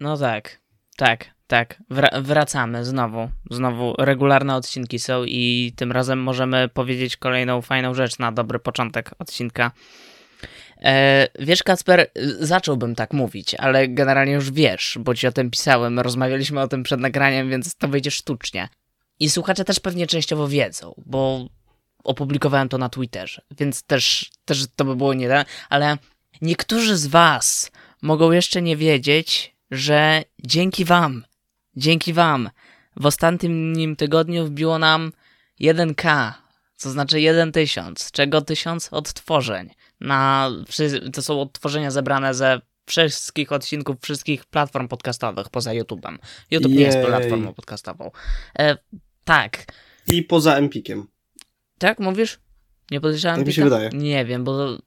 No tak, tak, tak. Wra- wracamy znowu. Znowu regularne odcinki są i tym razem możemy powiedzieć kolejną fajną rzecz na dobry początek odcinka. E, wiesz, Kacper, zacząłbym tak mówić, ale generalnie już wiesz, bo ci o tym pisałem, rozmawialiśmy o tym przed nagraniem, więc to wyjdzie sztucznie. I słuchacze też pewnie częściowo wiedzą, bo opublikowałem to na Twitterze, więc też, też to by było nie ale niektórzy z was mogą jeszcze nie wiedzieć, że dzięki wam, dzięki wam w ostatnim tygodniu wbiło nam 1K, to znaczy 1000, czego 1000 odtworzeń. Na, to są odtworzenia zebrane ze wszystkich odcinków wszystkich platform podcastowych poza YouTube'em. YouTube Jej. nie jest platformą podcastową. E, tak. I poza Empikiem. Tak, mówisz? Nie podejrzewam Tak mi się wydaje. Nie wiem, bo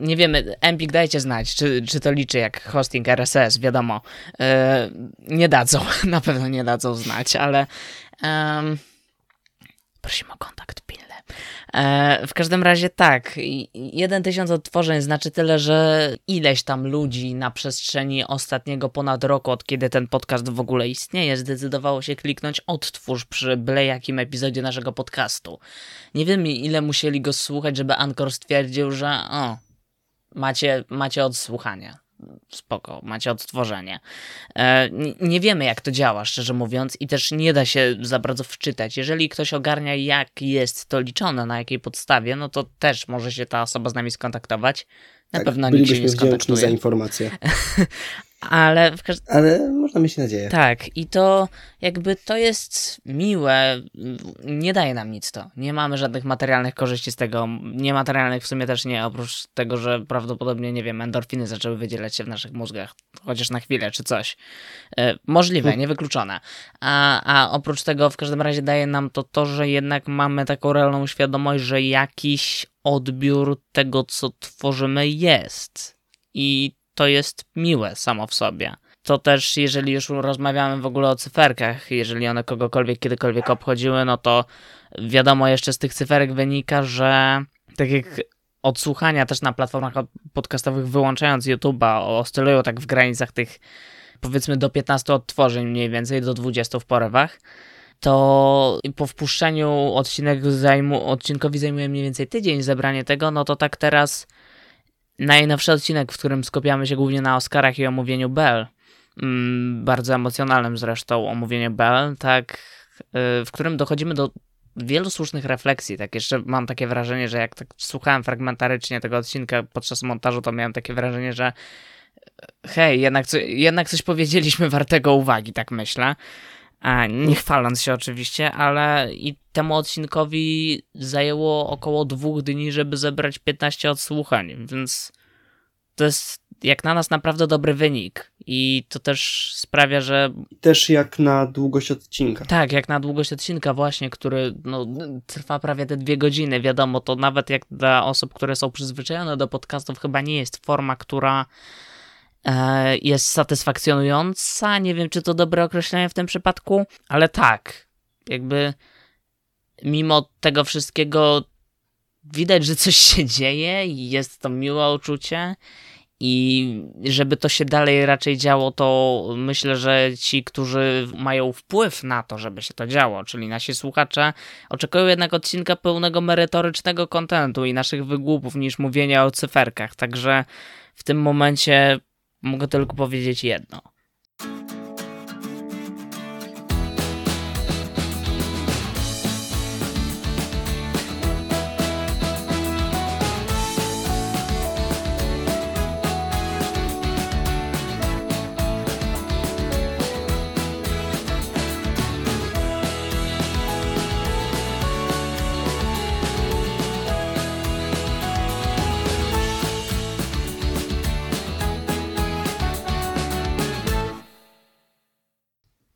nie wiemy, Empik dajcie znać, czy, czy to liczy jak hosting RSS, wiadomo. Yy, nie dadzą, na pewno nie dadzą znać, ale prosimy o kontakt pilny. E, w każdym razie tak, jeden tysiąc odtworzeń znaczy tyle, że ileś tam ludzi na przestrzeni ostatniego ponad roku, od kiedy ten podcast w ogóle istnieje, zdecydowało się kliknąć odtwórz przy byle jakim epizodzie naszego podcastu. Nie wiem ile musieli go słuchać, żeby Anchor stwierdził, że o, macie, macie odsłuchania spoko, macie odtworzenie. E, nie wiemy, jak to działa, szczerze mówiąc, i też nie da się za bardzo wczytać. Jeżeli ktoś ogarnia, jak jest to liczone, na jakiej podstawie, no to też może się ta osoba z nami skontaktować. Na tak, pewno nikt się nie skontaktuje. za informację. Ale, w każdym... Ale można mieć nadzieję. Tak, i to jakby to jest miłe, nie daje nam nic to. Nie mamy żadnych materialnych korzyści z tego. Niematerialnych w sumie też nie, oprócz tego, że prawdopodobnie, nie wiem, endorfiny zaczęły wydzielać się w naszych mózgach, chociaż na chwilę czy coś. E, możliwe, hmm. niewykluczone. A, a oprócz tego w każdym razie daje nam to to, że jednak mamy taką realną świadomość, że jakiś odbiór tego, co tworzymy jest. I to jest miłe samo w sobie. To też, jeżeli już rozmawiamy w ogóle o cyferkach, jeżeli one kogokolwiek kiedykolwiek obchodziły, no to wiadomo jeszcze z tych cyferek wynika, że tak jak odsłuchania też na platformach podcastowych, wyłączając YouTube'a, oscylują tak w granicach tych powiedzmy do 15 odtworzeń mniej więcej, do 20 w porywach, to po wpuszczeniu odcinek zajmu, odcinkowi zajmuje mniej więcej tydzień zebranie tego, no to tak teraz najnowszy odcinek, w którym skupiamy się głównie na Oscarach i omówieniu Bell, mm, bardzo emocjonalnym zresztą omówieniu Bell, tak, y, w którym dochodzimy do wielu słusznych refleksji. Tak jeszcze mam takie wrażenie, że jak tak słuchałem fragmentarycznie tego odcinka podczas montażu, to miałem takie wrażenie, że hej, jednak, co, jednak coś powiedzieliśmy wartego uwagi, tak myślę. Nie chwaląc się oczywiście, ale i temu odcinkowi zajęło około dwóch dni, żeby zebrać 15 odsłuchań, więc to jest jak na nas naprawdę dobry wynik i to też sprawia, że... Też jak na długość odcinka. Tak, jak na długość odcinka właśnie, który no, trwa prawie te dwie godziny, wiadomo, to nawet jak dla osób, które są przyzwyczajone do podcastów, chyba nie jest forma, która jest satysfakcjonująca. Nie wiem, czy to dobre określenie w tym przypadku, ale tak, jakby mimo tego wszystkiego widać, że coś się dzieje i jest to miłe uczucie. I żeby to się dalej raczej działo, to myślę, że ci, którzy mają wpływ na to, żeby się to działo, czyli nasi słuchacze, oczekują jednak odcinka pełnego merytorycznego kontentu i naszych wygłupów niż mówienia o cyferkach. Także w tym momencie Mogę tylko powiedzieć jedno.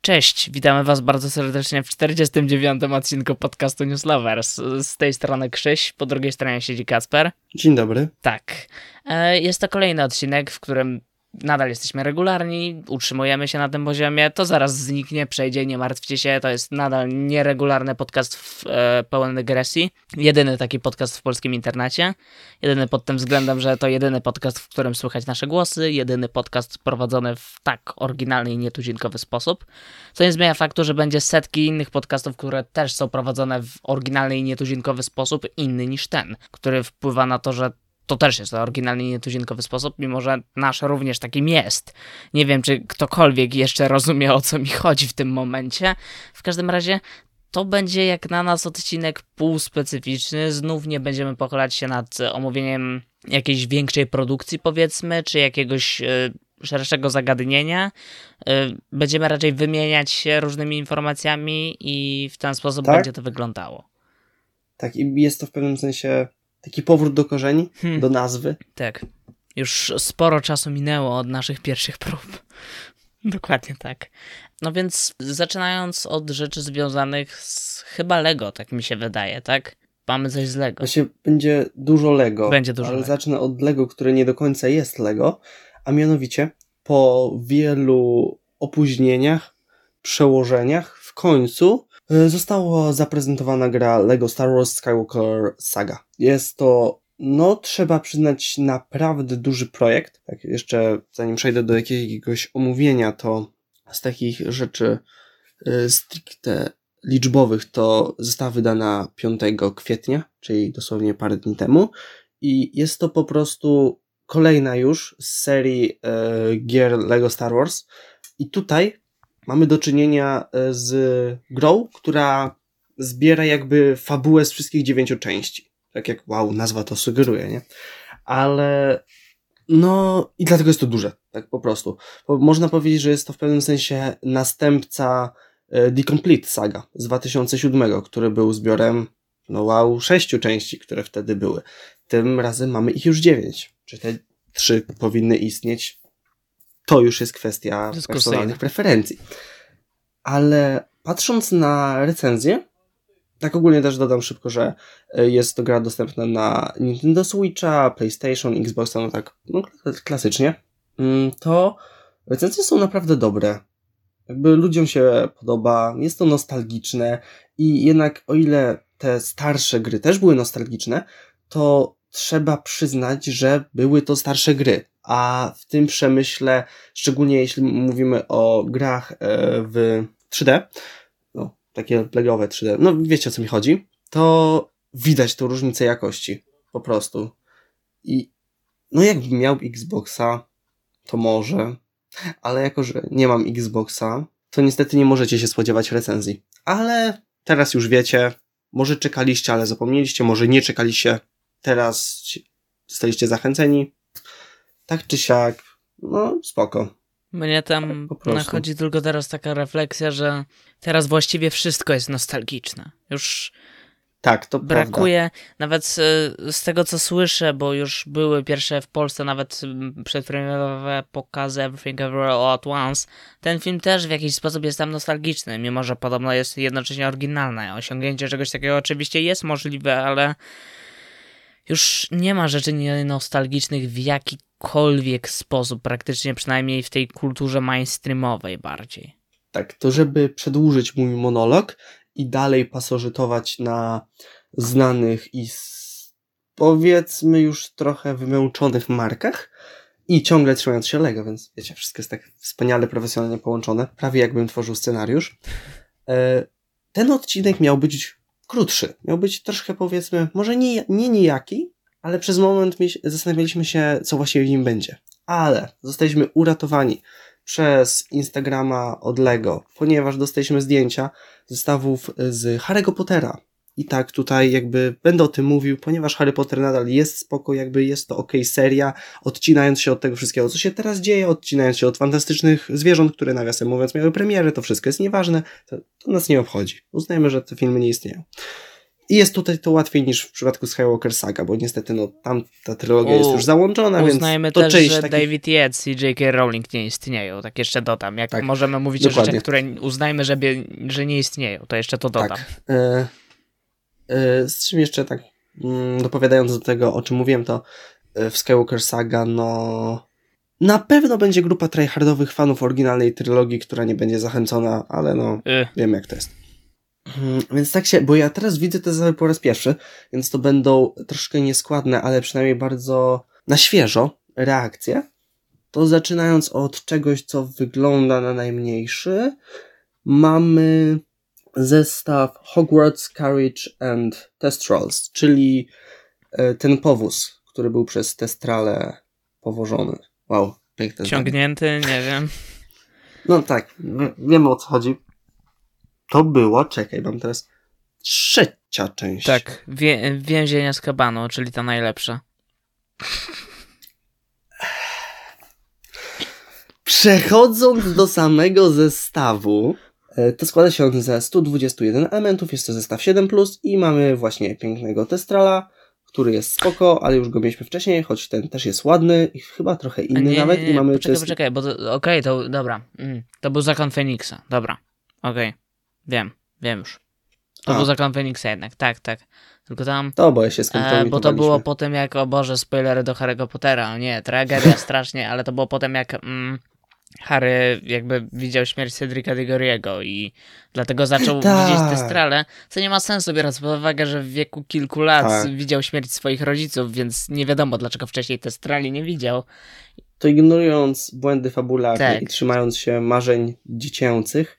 Cześć, witamy Was bardzo serdecznie w 49. odcinku podcastu News Lovers. Z tej strony Krzyś, po drugiej stronie siedzi Kasper. Dzień dobry. Tak. E, jest to kolejny odcinek, w którym nadal jesteśmy regularni, utrzymujemy się na tym poziomie, to zaraz zniknie, przejdzie, nie martwcie się, to jest nadal nieregularny podcast w, e, pełen dygresji. Jedyny taki podcast w polskim internecie. Jedyny pod tym względem, że to jedyny podcast, w którym słychać nasze głosy, jedyny podcast prowadzony w tak oryginalny i nietuzinkowy sposób. Co nie zmienia faktu, że będzie setki innych podcastów, które też są prowadzone w oryginalny i nietuzinkowy sposób, inny niż ten, który wpływa na to, że to też jest oryginalny i nietuzinkowy sposób, mimo że nasz również takim jest. Nie wiem, czy ktokolwiek jeszcze rozumie, o co mi chodzi w tym momencie. W każdym razie to będzie jak na nas odcinek półspecyficzny. Znów nie będziemy pochylać się nad omówieniem jakiejś większej produkcji, powiedzmy, czy jakiegoś y, szerszego zagadnienia. Y, będziemy raczej wymieniać się różnymi informacjami i w ten sposób tak? będzie to wyglądało. Tak, i jest to w pewnym sensie taki powrót do korzeni, hmm. do nazwy. Tak. Już sporo czasu minęło od naszych pierwszych prób. Dokładnie tak. No więc zaczynając od rzeczy związanych z chyba Lego, tak mi się wydaje, tak? Mamy coś z Lego. Właśnie będzie dużo Lego. Będzie dużo ale Lego. zacznę od Lego, które nie do końca jest Lego, a mianowicie po wielu opóźnieniach, przełożeniach w końcu została zaprezentowana gra LEGO Star Wars Skywalker Saga. Jest to, no trzeba przyznać, naprawdę duży projekt. Tak, jeszcze zanim przejdę do jakiegoś omówienia, to z takich rzeczy e, stricte liczbowych to została wydana 5 kwietnia, czyli dosłownie parę dni temu. I jest to po prostu kolejna już z serii e, gier LEGO Star Wars. I tutaj mamy do czynienia e, z grą, która zbiera jakby fabułę z wszystkich dziewięciu części. Tak jak, wow, nazwa to sugeruje, nie? Ale no i dlatego jest to duże, tak po prostu. Bo można powiedzieć, że jest to w pewnym sensie następca e, The Complete Saga z 2007, który był zbiorem, no wow, sześciu części, które wtedy były. Tym razem mamy ich już dziewięć. Czy te trzy powinny istnieć? To już jest kwestia personalnych preferencji. Ale patrząc na recenzję, tak ogólnie też dodam szybko, że e, jest to gra dostępna na Nintendo Switcha, PlayStation, Xboxa, no tak no, klasycznie, mm, to recenzje są naprawdę dobre. Jakby ludziom się podoba, jest to nostalgiczne i jednak o ile te starsze gry też były nostalgiczne, to trzeba przyznać, że były to starsze gry a w tym przemyśle, szczególnie jeśli mówimy o grach e, w 3D, no, takie legowe 3D, no wiecie o co mi chodzi, to widać tą różnicę jakości, po prostu. I no jakbym miał Xboxa, to może, ale jako, że nie mam Xboxa, to niestety nie możecie się spodziewać recenzji. Ale teraz już wiecie, może czekaliście, ale zapomnieliście, może nie czekaliście, teraz zostaliście zachęceni, tak czy siak, no spoko. Mnie tam nachodzi tylko teraz taka refleksja, że teraz właściwie wszystko jest nostalgiczne. Już tak, to brakuje, prawda. nawet z, z, tego co słyszę, bo już były pierwsze w Polsce nawet przedpremierowe pokazy Everything Everywhere All At Once. Ten film też w jakiś sposób jest tam nostalgiczny, mimo że podobno jest jednocześnie oryginalny. Osiągnięcie czegoś takiego oczywiście jest możliwe, ale już nie ma rzeczy nostalgicznych w jaki jakikolwiek sposób, praktycznie przynajmniej w tej kulturze mainstreamowej bardziej. Tak, to żeby przedłużyć mój monolog i dalej pasożytować na znanych i powiedzmy już trochę wymęczonych markach i ciągle trzymając się Lego, więc wiecie, wszystko jest tak wspaniale profesjonalnie połączone, prawie jakbym tworzył scenariusz. E, ten odcinek miał być krótszy, miał być troszkę powiedzmy, może nie, nie nijaki, ale przez moment zastanawialiśmy się, co właściwie w nim będzie. Ale zostaliśmy uratowani przez Instagrama od Lego, ponieważ dostaliśmy zdjęcia zestawów z Harry'ego Pottera. I tak tutaj jakby będę o tym mówił, ponieważ Harry Potter nadal jest spoko, jakby jest to ok seria, odcinając się od tego wszystkiego, co się teraz dzieje, odcinając się od fantastycznych zwierząt, które nawiasem mówiąc miały premiery, to wszystko jest nieważne, to, to nas nie obchodzi. Uznajmy, że te filmy nie istnieją. I jest tutaj to łatwiej niż w przypadku Skywalker Saga, bo niestety no, tam ta trylogia U, jest już załączona, uznajmy więc to też, że takich... David Yates i J.K. Rowling nie istnieją. Tak jeszcze dodam. Jak tak, możemy mówić dokładnie. o rzeczach, które uznajmy, że, że nie istnieją, to jeszcze to dodam. Tak. E, z czym jeszcze tak mm, dopowiadając do tego, o czym mówiłem, to e, w Skywalker Saga, no Na pewno będzie grupa tryhardowych fanów oryginalnej trylogii, która nie będzie zachęcona, ale no, Y. wiem jak to jest. Mm, Więc tak się, bo ja teraz widzę te zestawy po raz pierwszy, więc to będą troszkę nieskładne, ale przynajmniej bardzo na świeżo reakcje. To zaczynając od czegoś, co wygląda na najmniejszy, mamy zestaw Hogwarts Carriage and Testrals, czyli e, ten powóz, który był przez Testrale powożony. Wow, piękne zdanie. Ciągnięty, nie wiem. No tak, wie- wiemy o co chodzi. To była, czekaj, mam teraz trzecia część. Tak, wie, więzienia z kabanu, czyli ta najlepsza. Przechodząc do samego zestawu, to składa się on ze 121 elementów, jest to zestaw 7 i mamy właśnie pięknego Testrala, który jest spoko, ale już go mieliśmy wcześniej, choć ten też jest ładny i chyba trochę inny nie, nawet nie, nie, i mamy poczekaj, czysty- poczekaj, bo okej, to, dobra, mm, to był zakon Feniksa, dobra, okej, wiem, wiem już. To A. był zakon Feniksa jednak, tak, tak, tylko tam, To bo ja się e, bo to było po tym jak, o Boże, spoilery do Harry'ego Pottera, nie, tragedia strasznie, ale to było potem jak mm, Harry jakby widział śmierć Cedrica Diggory'ego i dlatego zaczął Tak. widzieć te strale, co nie ma sensu, biorąc pod uwagę, że w wieku kilku lat Tak. widział śmierć swoich rodziców, więc nie wiadomo, dlaczego wcześniej te strali nie widział. to ignorując błędy fabularne Tak. i trzymając się marzeń dziecięcych,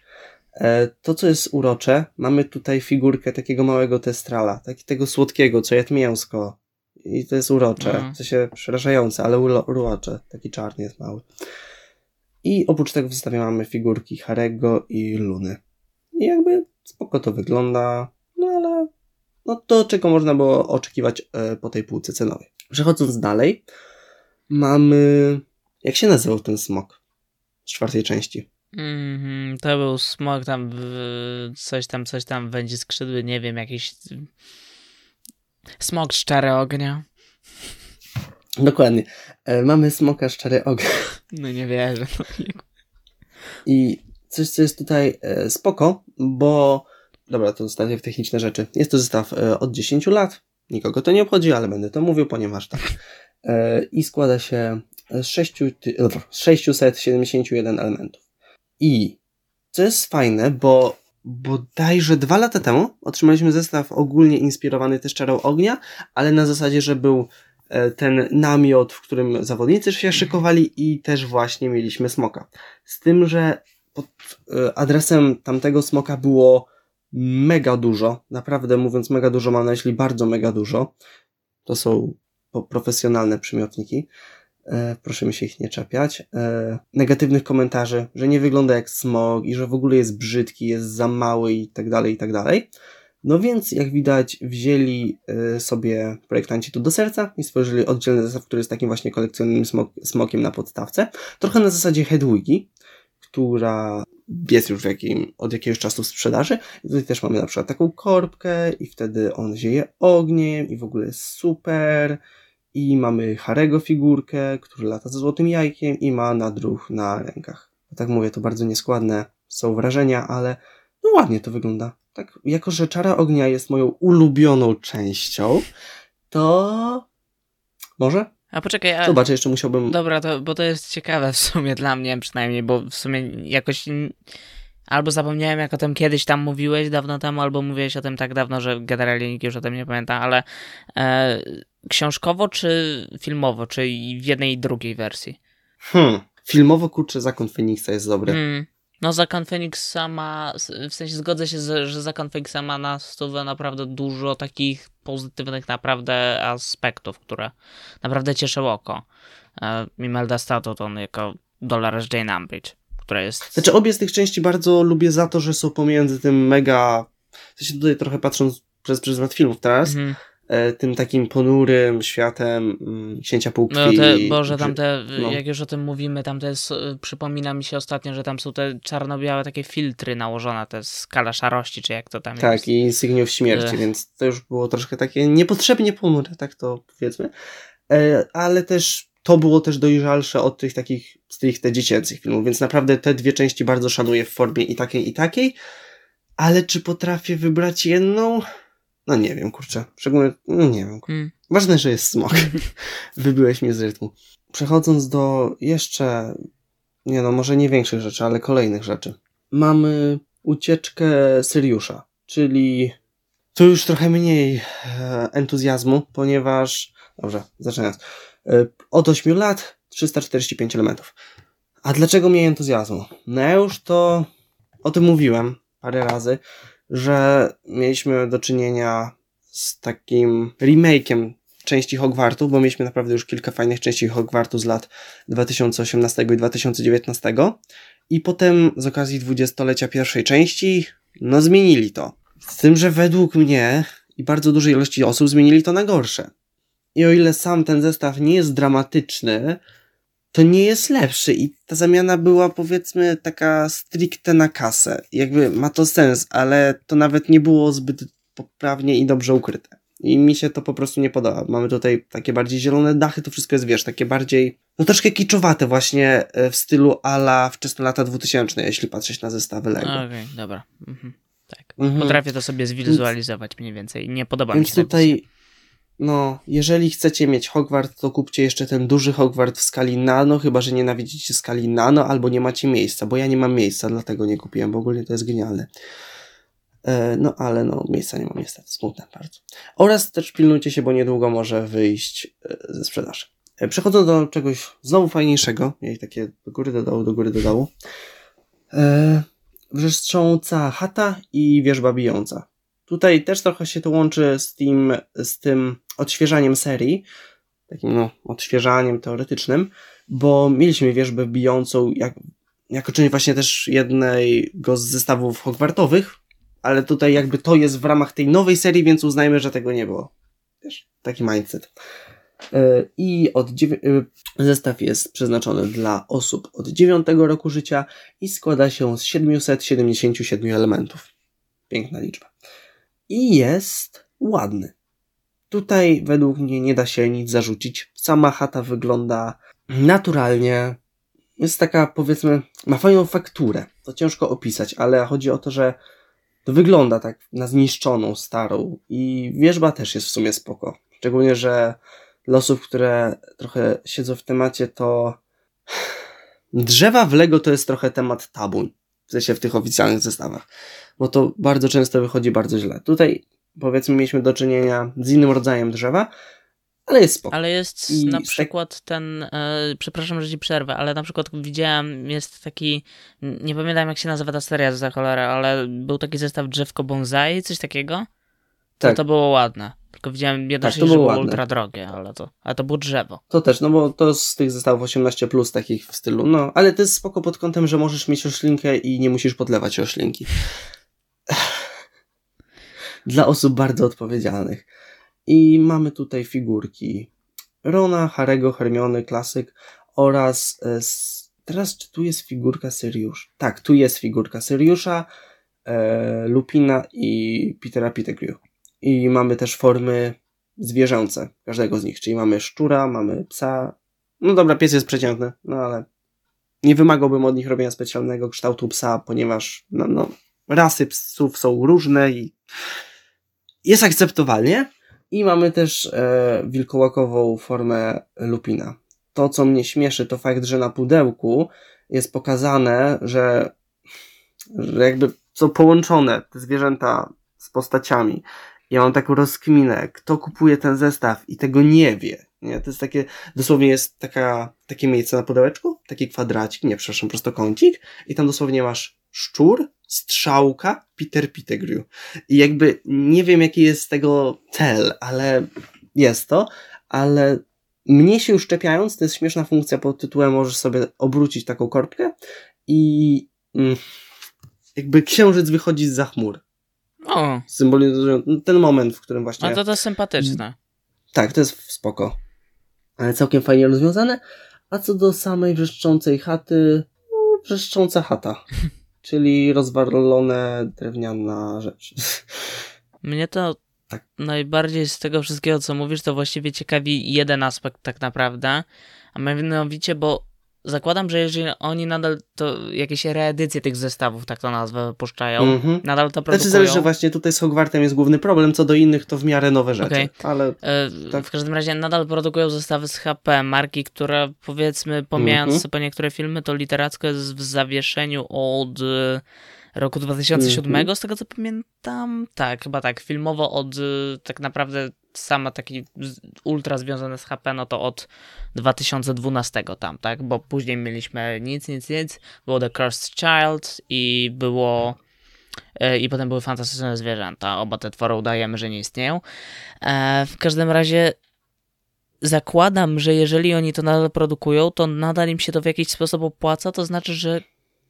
e, to co jest urocze, mamy tutaj figurkę takiego małego testrala, takiego słodkiego, co jest mięsko. I to jest urocze, Mhm. w sensie przerażające, ale urocze. Taki czarny jest mały. I oprócz tego w zestawie mamy figurki Harego i Luny. I jakby spoko to wygląda, no ale no to czego można było oczekiwać e, po tej półce cenowej. Przechodząc dalej, mamy... Jak się nazywał ten smok z czwartej części? Mhm, to był smok tam, w, coś tam, coś tam, będzie skrzydły, nie wiem, jakiś smok z czary ognia. Dokładnie. E, mamy smoka szczery ogień. No nie wierzę. No, I coś, co jest tutaj e, spoko, bo... Dobra, to zostawię w techniczne rzeczy. Jest to zestaw e, od 10 lat. Nikogo to nie obchodzi, ale będę to mówił, ponieważ tak. E, I składa się z, 6, ty, dobra, z 671 elementów. I co jest fajne, bo bodajże dwa lata temu otrzymaliśmy zestaw ogólnie inspirowany też czarą ognia, ale na zasadzie, że był ten namiot, w którym zawodnicy się szykowali i też właśnie mieliśmy smoka. Z tym, że pod e, adresem tamtego smoka było mega dużo. Naprawdę mówiąc mega dużo, mam na myśli bardzo mega dużo. To są profesjonalne przymiotniki. E, proszę mi się ich nie czepiać. E, negatywnych komentarzy, że nie wygląda jak smog i że w ogóle jest brzydki, jest za mały i tak dalej, i tak dalej. No więc, jak widać, wzięli e, sobie projektanci to do serca i stworzyli oddzielny zestaw, który jest takim właśnie kolekcjonnym smok, smokiem na podstawce. Trochę na zasadzie Hedwigi, która jest już jakim, od jakiegoś czasu w sprzedaży. Tutaj też mamy na przykład taką korbkę i wtedy on zieje ogniem i w ogóle jest super. I mamy Harego figurkę, który lata ze złotym jajkiem i ma nadruch na rękach. Tak mówię, to bardzo nieskładne są wrażenia, ale no ładnie to wygląda. Tak, jako że Czara Ognia jest moją ulubioną częścią, to może? A poczekaj, a... Zobaczę, jeszcze musiałbym... Dobra, to, bo to jest ciekawe w sumie dla mnie przynajmniej, bo w sumie jakoś albo zapomniałem jak o tym kiedyś tam mówiłeś dawno temu, albo mówiłeś o tym tak dawno, że generalnie nikt już o tym nie pamięta, ale e, książkowo czy filmowo, czy w jednej i drugiej wersji? Hmm. Filmowo, kurczę, Zakon Feniksa jest dobry. Hmm. No Zakon Feniksa ma, w sensie zgodzę się, że Zakon Feniksa ma na stówę naprawdę dużo takich pozytywnych naprawdę aspektów, które naprawdę cieszą oko. E, Imelda Statoton jako Dolores Jane Umbridge, która jest... Znaczy, obie z tych części bardzo lubię za to, że są pomiędzy tym mega. W sensie tutaj trochę patrząc przez pryzmat filmów teraz, Mhm. Tym takim ponurym światem mm, księcia półkrwi. No te, Boże, Że- tam te, no. jak już o tym mówimy, tam y, przypomina mi się ostatnio, że tam są te czarno-białe takie filtry nałożone, jest skala szarości, czy jak to tam jest. Tak, i Insygniów Śmierci, więc to już było troszkę takie niepotrzebnie ponure, tak to powiedzmy. E, ale też to było też dojrzalsze od tych takich stricte dziecięcych filmów, więc naprawdę te dwie części bardzo szanuję w formie i takiej, i takiej. Ale czy potrafię wybrać jedną? No nie wiem, kurczę. Szczególnie, no nie wiem. Mm. Ważne, że jest smok. Wybyłeś mnie z rytmu. przechodząc do jeszcze, nie no, może nie większych rzeczy, ale kolejnych rzeczy. Mamy ucieczkę Syriusza, czyli tu już trochę mniej e, entuzjazmu, ponieważ, dobrze, zaczynając, e, od 8 lat 345 elementów. A dlaczego mniej entuzjazmu? No ja już to o tym mówiłem parę razy, że mieliśmy do czynienia z takim remake'iem części Hogwartu, bo mieliśmy naprawdę już kilka fajnych części Hogwartu z lat 2018 i 2019. I potem z okazji dwudziestolecia pierwszej części, no zmienili to. Z tym, że według mnie i bardzo dużej ilości osób zmienili to na gorsze. I o ile sam ten zestaw nie jest dramatyczny, to nie jest lepszy i ta zamiana była powiedzmy taka stricte na kasę. Jakby ma to sens, ale to nawet nie było zbyt poprawnie i dobrze ukryte. I mi się to po prostu nie podoba. Mamy tutaj takie bardziej zielone dachy, to wszystko jest, wiesz, takie bardziej, no troszkę kiczowate właśnie e, w stylu ala wczesne lata 2000, jeśli patrzeć na zestawy Lego. Okej, okay, dobra. Mhm. Tak. Mhm. Potrafię to sobie zwizualizować mniej więcej. Nie podoba Więc mi się tutaj, no, jeżeli chcecie mieć Hogwart, to kupcie jeszcze ten duży Hogwart w skali nano, chyba że nienawidzicie skali nano, albo nie macie miejsca, bo ja nie mam miejsca, dlatego nie kupiłem, bo ogólnie to jest genialne. E, no ale no, miejsca nie mam niestety, smutne bardzo. Oraz też pilnujcie się, bo niedługo może wyjść e, ze sprzedaży. E, przechodzę do czegoś znowu fajniejszego, jej takie do góry do dołu, do góry do dołu. Wrzeszcząca chata i wierzba bijąca. Tutaj też trochę się to łączy z tym, z tym odświeżaniem serii, takim no, odświeżaniem teoretycznym, bo mieliśmy wierzbę bijącą jak, jako część właśnie też jednego z zestawów Hogwartowych, ale tutaj jakby to jest w ramach tej nowej serii, więc uznajmy, że tego nie było. Wiesz, taki mindset. E, I od e, zestaw jest przeznaczony dla osób od 9 roku życia i składa się z 777 elementów. Piękna liczba. I jest ładny. Tutaj według mnie nie da się nic zarzucić. Sama chata wygląda naturalnie. Jest taka, powiedzmy, ma fajną fakturę. To ciężko opisać, ale chodzi o to, że to wygląda tak na zniszczoną, starą i wierzba też jest w sumie spoko. Szczególnie, że dla osób, które trochę siedzą w temacie, to drzewa w Lego to jest trochę temat tabu. W sensie w tych oficjalnych zestawach. Bo to bardzo często wychodzi bardzo źle. Tutaj powiedzmy mieliśmy do czynienia z innym rodzajem drzewa, ale jest spoko. Ale jest I na przykład ten, e, przepraszam, że ci przerwę, ale na przykład widziałem, jest taki, nie pamiętam jak się nazywa ta seria za cholerę, ale był taki zestaw drzewko bonsai, coś takiego. To, tak. to było ładne. Tylko widziałem jednocześnie, tak, to było, że było ultra drogie, ale to, ale to było drzewo. To też, no bo to z tych zestawów 18 plus takich w stylu, no, ale to jest spoko pod kątem, że możesz mieć roślinkę i nie musisz podlewać roślinki. Dla osób bardzo odpowiedzialnych. I mamy tutaj figurki Rona, Harego, Hermiony, klasyk oraz e, teraz czy tu jest figurka Syriusz? Tak, tu jest figurka Syriusza, e, Lupina i Petera Pettigrew. I mamy też formy zwierzęce każdego z nich, czyli mamy szczura, mamy psa. No dobra, pies jest przeciętny, no ale nie wymagałbym od nich robienia specjalnego kształtu psa, ponieważ no, no rasy psów są różne i jest akceptowalnie. I mamy też e, wilkołakową formę lupina. To, co mnie śmieszy, to fakt, że na pudełku jest pokazane, że, że jakby są połączone te zwierzęta z postaciami. Ja mam taką rozkminę, kto kupuje ten zestaw i tego nie wie. Nie? To jest takie, dosłownie jest taka, takie miejsce na pudełeczku, taki kwadracik, nie, przepraszam, prostokącik i tam dosłownie masz szczur, strzałka, Peter Pettigrew. I jakby nie wiem, jaki jest tego cel, ale jest to, ale mnie się już czepiając, to jest śmieszna funkcja pod tytułem możesz sobie obrócić taką korbkę i mm, jakby księżyc wychodzi z za chmur. O. Symbolizują ten moment, w którym właśnie... A to to sympatyczne. Tak, to jest spoko. Ale całkiem fajnie rozwiązane. A co do samej wrzeszczącej chaty, no, wrzeszcząca chata. czyli rozwalone drewniana rzecz. Mnie to tak. najbardziej z tego wszystkiego, co mówisz, to właściwie ciekawi jeden aspekt tak naprawdę, a mianowicie, bo zakładam, że jeżeli oni nadal to jakieś reedycje tych zestawów, tak to nazwę, wypuszczają, Mhm. nadal to Znaczy produkują. zależy właśnie tutaj z Hogwartem jest główny problem, co do innych to w miarę nowe rzeczy. Okej. Ale E, Tak. W każdym razie nadal produkują zestawy z HP, marki, które powiedzmy, pomijając Mhm. sobie niektóre filmy, to literacko jest w zawieszeniu od e, roku 2007, Mhm. z tego co pamiętam. Tak, chyba tak. Filmowo od e, tak naprawdę sama taki ultra związane z HP, no to od 2012 tam, tak? Bo później mieliśmy nic, nic, nic. Było The Cursed Child i było e, i potem były fantastyczne zwierzęta. Oba te twory udajemy, że nie istnieją. E, w każdym razie zakładam, że jeżeli oni to nadal produkują, to nadal im się to w jakiś sposób opłaca, to znaczy, że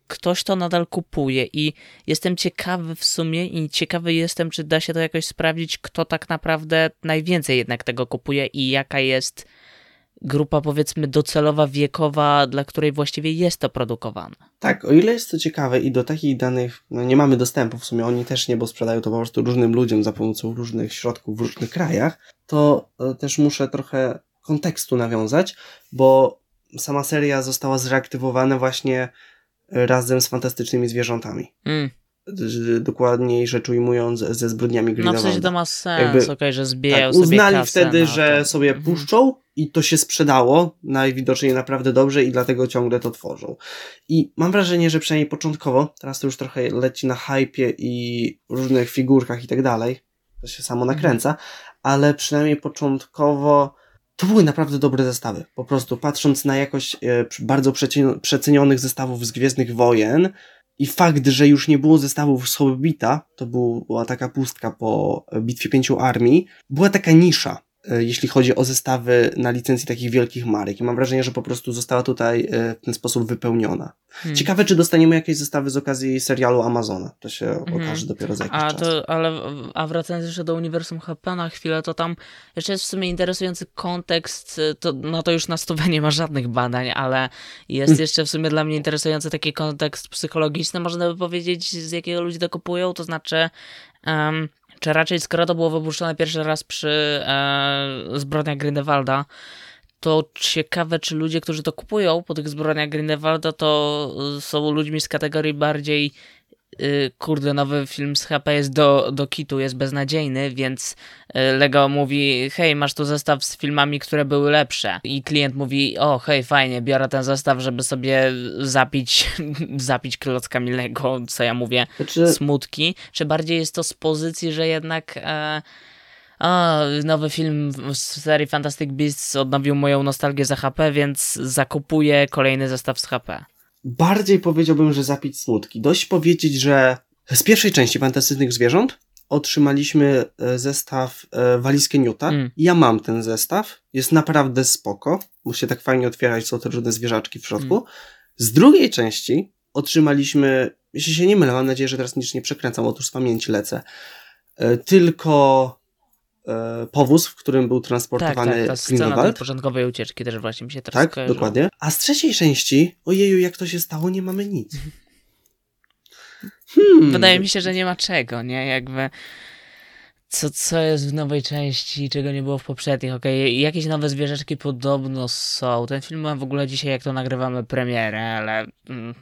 ktoś to nadal kupuje i jestem ciekawy w sumie i ciekawy jestem, czy da się to jakoś sprawdzić, kto tak naprawdę najwięcej jednak tego kupuje i jaka jest grupa powiedzmy docelowa, wiekowa, dla której właściwie jest to produkowane. tak, o ile jest to ciekawe i do takich danych no nie mamy dostępu, w sumie oni też nie, bo sprzedają to po prostu różnym ludziom za pomocą różnych środków w różnych krajach, to e, też muszę trochę kontekstu nawiązać, bo sama seria została zreaktywowana właśnie razem z fantastycznymi zwierzętami. Mm. Dokładniej rzecz ujmując, ze zbrodniami No w Grindelwalda. sensie to ma sens, Jakby- okej, że zbijają Tak, uznali kasę wtedy, na że to. sobie Mhm. puszczą i to się sprzedało najwidoczniej naprawdę dobrze i dlatego ciągle to tworzą. I mam wrażenie, że przynajmniej początkowo, teraz to już trochę leci na hypie i różnych figurkach i tak dalej, to się samo nakręca, ale przynajmniej początkowo to były naprawdę dobre zestawy. Po prostu patrząc na jakość e, bardzo przecen- przecenionych zestawów z Gwiezdnych Wojen i fakt, że już nie było zestawów z Hobbita, to był- była taka pustka po Bitwie Pięciu Armii, była taka nisza, jeśli chodzi o zestawy na licencji takich wielkich marek. I mam wrażenie, że po prostu została tutaj e, w ten sposób wypełniona. Hmm. Ciekawe, czy dostaniemy jakieś zestawy z okazji serialu Amazona. To się Mhm. okaże dopiero za jakiś A czas. to, ale, a wracając jeszcze do Uniwersum HP na chwilę, to tam jeszcze jest w sumie interesujący kontekst, y, to, no to już na stówę nie ma żadnych badań, ale jest jeszcze w sumie dla mnie interesujący taki kontekst psychologiczny, można by powiedzieć, z jakiego ludzie to kupują, to znaczy, em, czy raczej skoro to było wypuszczone pierwszy raz przy e, zbrodniach Grindelwalda, to ciekawe, czy ludzie, którzy to kupują po tych zbrodniach Grindelwalda, to są ludźmi z kategorii bardziej kurde, nowy film z HP jest do, do kitu, jest beznadziejny, więc y, Lego mówi, hej, masz tu zestaw z filmami, które były lepsze. I klient mówi, o, hej, fajnie, biorę ten zestaw, żeby sobie zapić, zapić klockami Lego, co ja mówię, Znaczy, smutki. Czy bardziej jest to z pozycji, że jednak... E, a, nowy film z serii Fantastic Beasts odnowił moją nostalgię za HP, więc zakupuję kolejny zestaw z HP. Bardziej powiedziałbym, że zapić smutki. Dość powiedzieć, że z pierwszej części Fantastycznych Zwierząt otrzymaliśmy e, zestaw e, walizkę Newta. Mm. Ja mam ten zestaw. Jest naprawdę spoko. Musi się tak fajnie otwierać, są te różne zwierzaczki w środku. Mm. Z drugiej części otrzymaliśmy, jeśli się nie mylę, mam nadzieję, że teraz nic nie przekręcam, otóż z pamięci lecę, e, tylko e, powóz, w którym był Tak, transportowany tak, ta scena początkowej ucieczki też właśnie mi się teraz Tak, skojarzyła. dokładnie. A z trzeciej części, ojeju, jak to się stało, nie mamy nic. Hmm. Wydaje mi się, że nie ma czego, nie? Jakby. Co, co jest w nowej części, czego nie było w poprzednich? Okej, jakieś nowe zwierzaczki podobno są. Ten film ma w ogóle dzisiaj, jak to nagrywamy, premierę, ale. Mm,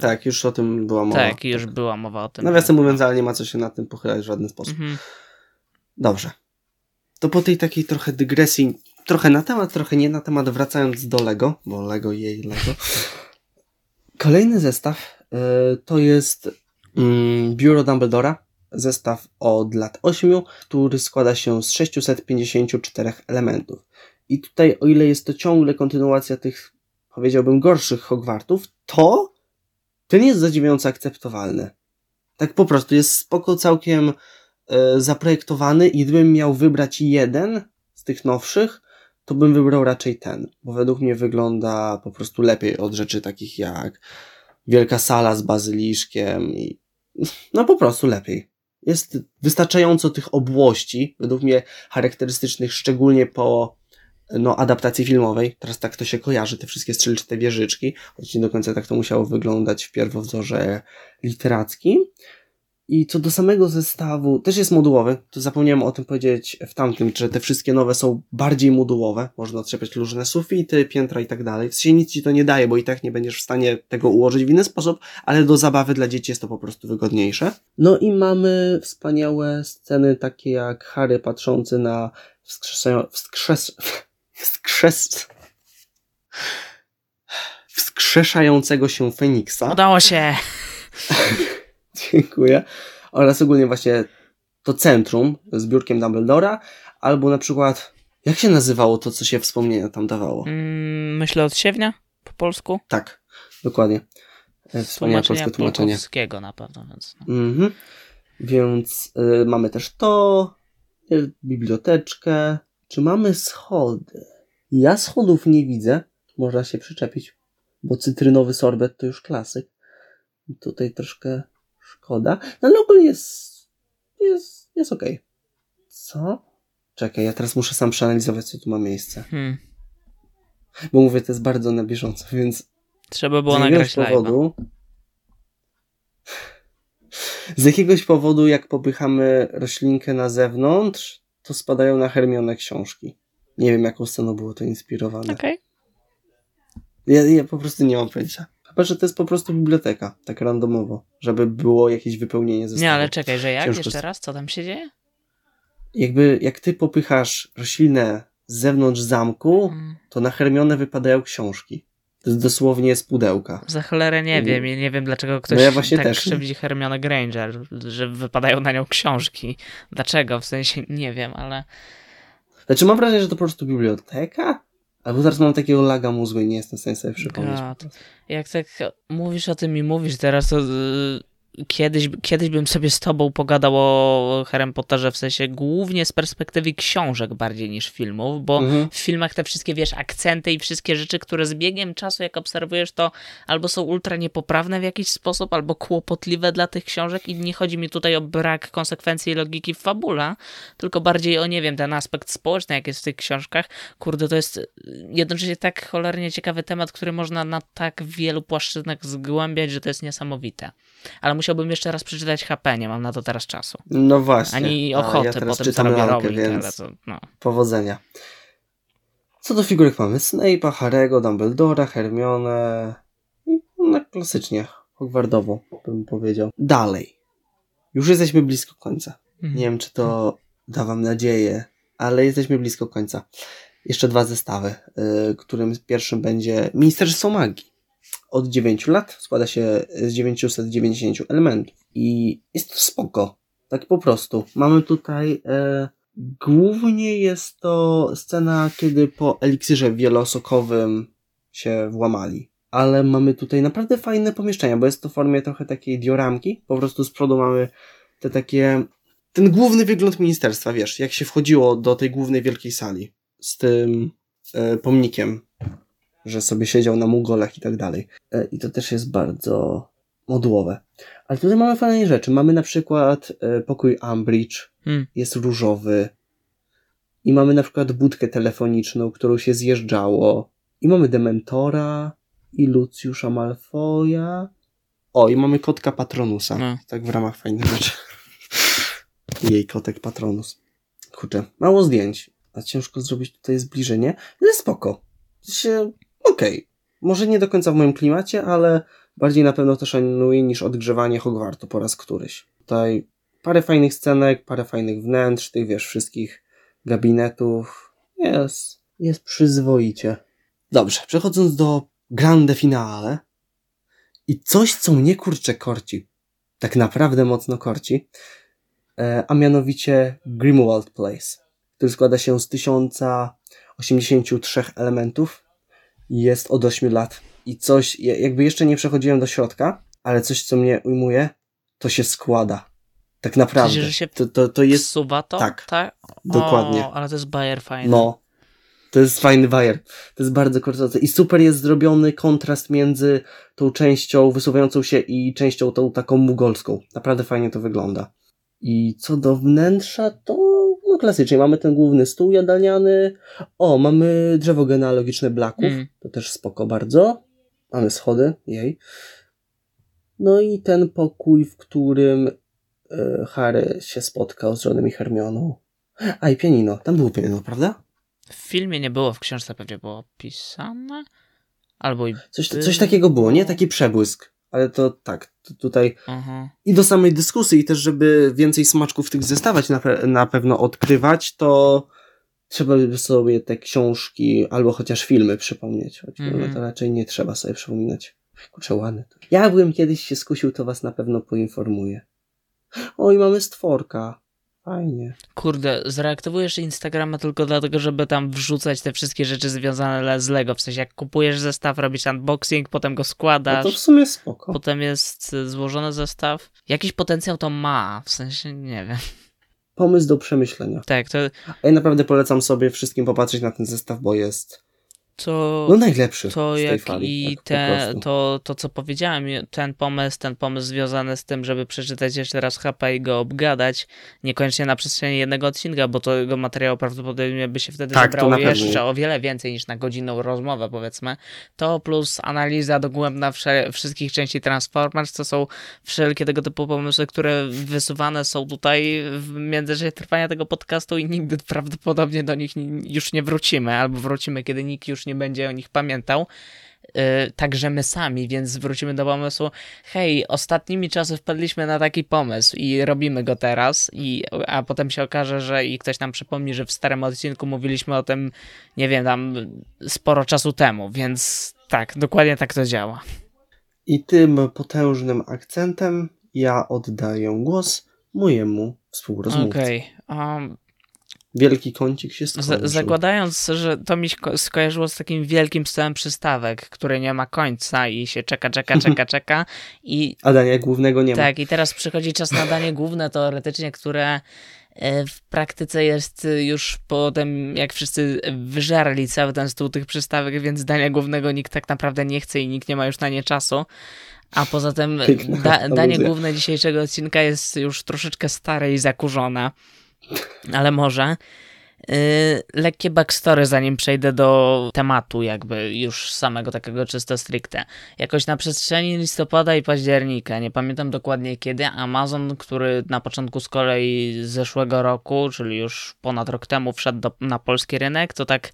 Tak, już o tym była mowa. tak, już była mowa o tym. Nawiasem mówiąc, ale nie ma co się nad tym pochylać w żaden sposób. Mhm. Dobrze. To po tej takiej trochę dygresji, trochę na temat, trochę nie na temat, wracając do Lego, bo Lego jej Lego. Kolejny zestaw y, to jest mm, Biuro Dumbledora. Zestaw od lat 8, który składa się z 654 elementów. I tutaj, o ile jest to ciągle kontynuacja tych, powiedziałbym, gorszych Hogwartów, to ten jest zadziwiająco akceptowalny. Tak po prostu jest spoko całkiem e, zaprojektowany i gdybym miał wybrać jeden z tych nowszych, to bym wybrał raczej ten, bo według mnie wygląda po prostu lepiej od rzeczy takich jak wielka sala z bazyliszkiem i no po prostu lepiej. Jest wystarczająco tych obłości, według mnie charakterystycznych, szczególnie po no, adaptacji filmowej. Teraz tak to się kojarzy, te wszystkie strzelczyte wieżyczki, choć nie do końca tak to musiało wyglądać w pierwowzorze literackim. I co do samego zestawu, też jest modułowy. To zapomniałem o tym powiedzieć w tamtym, że te wszystkie nowe są bardziej modułowe. Można otrzepiać różne sufity, piętra i tak dalej. W sensie nic ci to nie daje, bo i tak nie będziesz w stanie tego ułożyć w inny sposób, ale do zabawy dla dzieci jest to po prostu wygodniejsze. No i mamy wspaniałe sceny takie jak Harry patrzący na wskrzes, wskrzes, wskrzeszającego się Feniksa. Udało się! Dziękuję. Oraz ogólnie właśnie to centrum z biurkiem Dumbledora, albo na przykład, jak się nazywało to, co się wspomnienia tam dawało? Mm, myślę od siewnia po polsku. Tak, dokładnie. E, Wspaniałe polskie tłumaczenie. polskiego na pewno, więc. No. Mhm. Więc y, mamy też to, y, biblioteczkę. Czy mamy schody? Ja schodów nie widzę. Można się przyczepić, bo cytrynowy sorbet to już klasyk. Tutaj troszkę szkoda. No ale ogólnie jest, jest, jest okej. Okay. Co? Czekaj, ja teraz muszę sam przeanalizować, co tu ma miejsce. Hmm. Bo mówię, to jest bardzo na bieżąco, więc... Trzeba było nagrać powodu, Z jakiegoś powodu, jak popychamy roślinkę na zewnątrz, to spadają na Hermione książki. Nie wiem, jaką sceną było to inspirowane. Okej. Okay. Ja, ja po prostu nie mam pojęcia. Chyba, że to jest po prostu biblioteka, tak randomowo, żeby było jakieś wypełnienie zestawu. Nie, ale czekaj, że jak? Ciężko Jeszcze raz? Co tam się dzieje? Jakby, jak ty popychasz roślinę z zewnątrz zamku, hmm. to na Hermione wypadają książki. To jest dosłownie z pudełka. Za cholerę nie wiem i nie wiem dlaczego ktoś no ja właśnie tak też. krzywdzi Hermione Granger, że wypadają na nią książki. Dlaczego? W sensie nie wiem, ale... Znaczy mam wrażenie, że to po prostu biblioteka? Albo zaraz mam takiego laga mózgu i nie jestem w stanie sobie przypomnieć. God. Jak tak mówisz o tym i mówisz teraz, to kiedyś, kiedyś bym sobie z tobą pogadał o Harry Potterze w sensie głównie z perspektywy książek bardziej niż filmów, bo mhm. w filmach te wszystkie, wiesz, akcenty i wszystkie rzeczy, które z biegiem czasu, jak obserwujesz, to albo są ultra niepoprawne w jakiś sposób, albo kłopotliwe dla tych książek i nie chodzi mi tutaj o brak konsekwencji i logiki w fabule, tylko bardziej o, nie wiem, ten aspekt społeczny, jak jest w tych książkach. Kurde, to jest jednocześnie tak cholernie ciekawy temat, który można na tak wielu płaszczyznach zgłębiać, że to jest niesamowite. Ale musiałbym jeszcze raz przeczytać HP, nie mam na to teraz czasu. No właśnie. Ani ochoty, ja teraz potem czytam lalkę, więc to, no. powodzenia. Co do figurek mamy Snape'a, Harry'ego, Dumbledora, Hermione no, klasycznie, Hogwartowo bym powiedział. Dalej. Już jesteśmy blisko końca. Mhm. Nie wiem, czy to da wam nadzieję, ale jesteśmy blisko końca. Jeszcze dwa zestawy, yy, którym pierwszym będzie Ministerstwo Magii od 9 lat, składa się z 990 elementów i jest to spoko. Tak po prostu. Mamy tutaj e, głównie jest to scena, kiedy po eliksirze wielosokowym się włamali. Ale mamy tutaj naprawdę fajne pomieszczenia, bo jest to w formie trochę takiej dioramki. Po prostu z przodu mamy te takie. Ten główny wygląd ministerstwa, wiesz, jak się wchodziło do tej głównej wielkiej sali z tym e, pomnikiem że sobie siedział na mugolach i tak dalej. E, I to też jest bardzo modułowe. Ale tutaj mamy fajne rzeczy. Mamy na przykład e, pokój Ambridge, hmm. jest różowy. I mamy na przykład budkę telefoniczną, którą się zjeżdżało. I mamy Dementora, i Lucjusza Malfoja. O, i mamy kotka Patronusa. No. Tak w ramach fajnych rzeczy. Jej kotek Patronus. Kurczę, mało zdjęć. A ciężko zrobić tutaj zbliżenie. Ale spoko. Się okej. Okay. Może nie do końca w moim klimacie, ale bardziej na pewno to szanuję niż odgrzewanie Hogwartu po raz któryś. Tutaj parę fajnych scenek, parę fajnych wnętrz, tych wiesz, wszystkich gabinetów. Jest, jest przyzwoicie. Dobrze, przechodząc do grande finale i coś, co mnie kurczę korci, tak naprawdę mocno korci, e, a mianowicie Grimwald Place, który składa się z 1083 elementów, jest od 8 lat i coś, jakby jeszcze nie przechodziłem do środka, ale coś, co mnie ujmuje, to się składa. Tak naprawdę. Myślisz, że się to, to, to jest. Suwa to? Tak. tak? Dokładnie. O, ale to jest bajer fajny. No. To jest fajny bajer. To jest bardzo korzystające. I super jest zrobiony kontrast między tą częścią wysuwającą się i częścią tą taką mugolską. Naprawdę fajnie to wygląda. I co do wnętrza, to no klasycznie mamy ten główny stół jadalniany. O, mamy drzewo genealogiczne Blacków. Mm. To też spoko bardzo. Mamy schody, jej. No i ten pokój, w którym y, Harry się spotkał z Johnem i Hermioną. A i pianino, tam było pianino, prawda? W filmie nie było, w książce pewnie było opisane. Albo i. Coś, coś takiego było, nie? Taki przebłysk. Ale to tak, to tutaj Aha. i do samej dyskusji, i też, żeby więcej smaczków tych zestawać na, pe- na pewno odkrywać, to trzeba by sobie te książki albo chociaż filmy przypomnieć. Choć Mhm. filmy to raczej nie trzeba sobie przypominać. Kurczę, ładne to. Jakbym kiedyś się skusił, to was na pewno poinformuję. Oj, mamy stworka. Fajnie. Kurde, zreaktywujesz Instagrama tylko dlatego, żeby tam wrzucać te wszystkie rzeczy związane z Lego. W sensie, jak kupujesz zestaw, robisz unboxing, potem go No składasz. to w sumie spoko. Potem jest y, złożony zestaw. Jakiś potencjał to ma, w sensie nie wiem. Pomysł do przemyślenia. Tak, to, A ja naprawdę polecam sobie wszystkim popatrzeć na ten zestaw, bo jest to, no najlepszy to jak fali. i tak te, to, to, co powiedziałem, ten pomysł, ten pomysł związany z tym, żeby przeczytać jeszcze raz HP i go obgadać, niekoniecznie na przestrzeni jednego odcinka, bo tego materiału prawdopodobnie by się wtedy Tak, to zebrało jeszcze o wiele więcej niż na godzinną rozmowę, powiedzmy. To plus analiza dogłębna wszystkich części Transformers, to są wszelkie tego typu pomysły, które wysuwane są tutaj w międzyczasie trwania tego podcastu i nigdy prawdopodobnie do nich ni- już nie wrócimy, albo wrócimy, kiedy nikt już nie będzie o nich pamiętał. Yy, także my sami, więc wrócimy do pomysłu. Hej, ostatnimi czasy wpadliśmy na taki pomysł i robimy go teraz, i, a potem się okaże, że i ktoś nam przypomni, że w starym odcinku mówiliśmy o tym, nie wiem, tam sporo czasu temu, więc tak, dokładnie tak to działa. I tym potężnym akcentem ja oddaję głos mojemu współrozmówcy. Okej. um, Wielki kącik się skończył. Z- zakładając, że to mi sko- skojarzyło z takim wielkim stołem przystawek, który nie ma końca i się czeka, czeka, czeka, czeka i A dania głównego nie ma. tak, i teraz przychodzi czas na danie główne teoretycznie, które e, w praktyce jest już po tym, jak wszyscy wyżarli cały ten stół tych przystawek, więc dania głównego nikt tak naprawdę nie chce i nikt nie ma już na nie czasu. A poza tym da, danie główne dzisiejszego odcinka jest już troszeczkę stare i zakurzone, ale może. Yy, lekkie backstory, zanim przejdę do tematu, jakby już samego takiego czysto stricte. Jakoś na przestrzeni listopada i października, nie pamiętam dokładnie kiedy, Amazon, który na początku z kolei zeszłego roku, czyli już ponad rok temu wszedł do, na polski rynek, to tak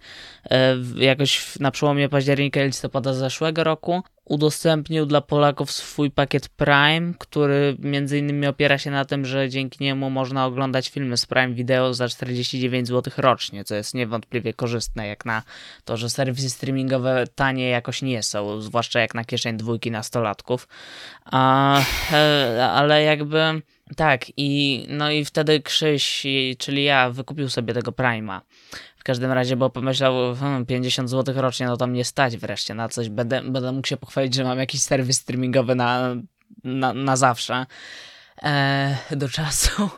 w- jakoś na przełomie października i listopada zeszłego roku udostępnił dla Polaków swój pakiet Prime, który między innymi opiera się na tym, że dzięki niemu można oglądać filmy z Prime Video za 49 zł rocznie, co jest niewątpliwie korzystne, jak na to, że serwisy streamingowe tanie jakoś nie są, zwłaszcza jak na kieszeń dwójki nastolatków. A, e, ale jakby tak, i no i wtedy Krzyś, czyli ja, wykupił sobie tego Prime'a. W każdym razie, bo pomyślał, hmm, 50 zł rocznie, no to mnie stać wreszcie na coś. Będę, będę mógł się pochwalić, że mam jakiś serwis streamingowy na, na, na zawsze. E, do czasu.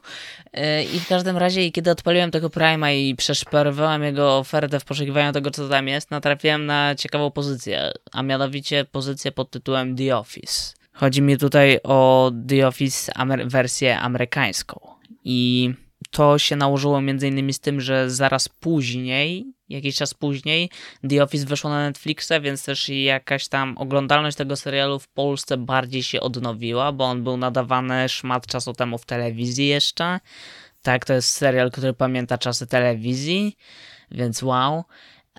E, I w każdym razie, kiedy odpaliłem tego Prime'a i przeszperowałem jego ofertę w poszukiwaniu tego, co tam jest, natrafiłem na ciekawą pozycję, a mianowicie pozycję pod tytułem The Office. Chodzi mi tutaj o The Office amer- wersję amerykańską. I to się nałożyło między innymi z tym, że zaraz później, jakiś czas później, The Office weszło na Netflixa, więc też jakaś tam oglądalność tego serialu w Polsce bardziej się odnowiła, bo on był nadawany szmat czasu temu w telewizji jeszcze. Tak, to jest serial, który pamięta czasy telewizji, więc wow.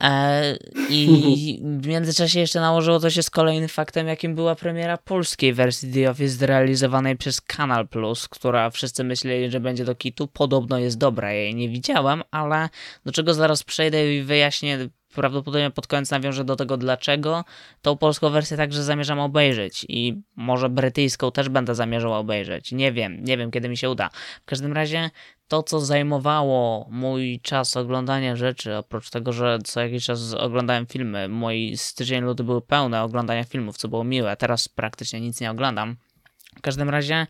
E, I w międzyczasie jeszcze nałożyło to się z kolejnym faktem, jakim była premiera polskiej wersji The Office zrealizowanej przez Kanal Plus, która wszyscy myśleli, że będzie do kitu. Podobno jest dobra, ja jej nie widziałem, ale do czego zaraz przejdę i wyjaśnię, prawdopodobnie pod koniec nawiążę do tego dlaczego. Tą polską wersję także zamierzam obejrzeć i może brytyjską też będę zamierzał obejrzeć. Nie wiem, nie wiem kiedy mi się uda. W każdym razie to, co zajmowało mój czas oglądania rzeczy, oprócz tego, że co jakiś czas oglądałem filmy, moi styczeń, luty były pełne oglądania filmów, co było miłe. Teraz praktycznie nic nie oglądam. W każdym razie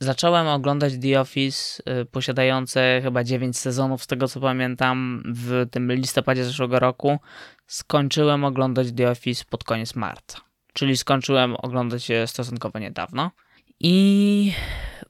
zacząłem oglądać The Office, y, posiadające chyba 9 sezonów, z tego co pamiętam, w tym listopadzie zeszłego roku. Skończyłem oglądać The Office pod koniec marca. Czyli skończyłem oglądać je stosunkowo niedawno. I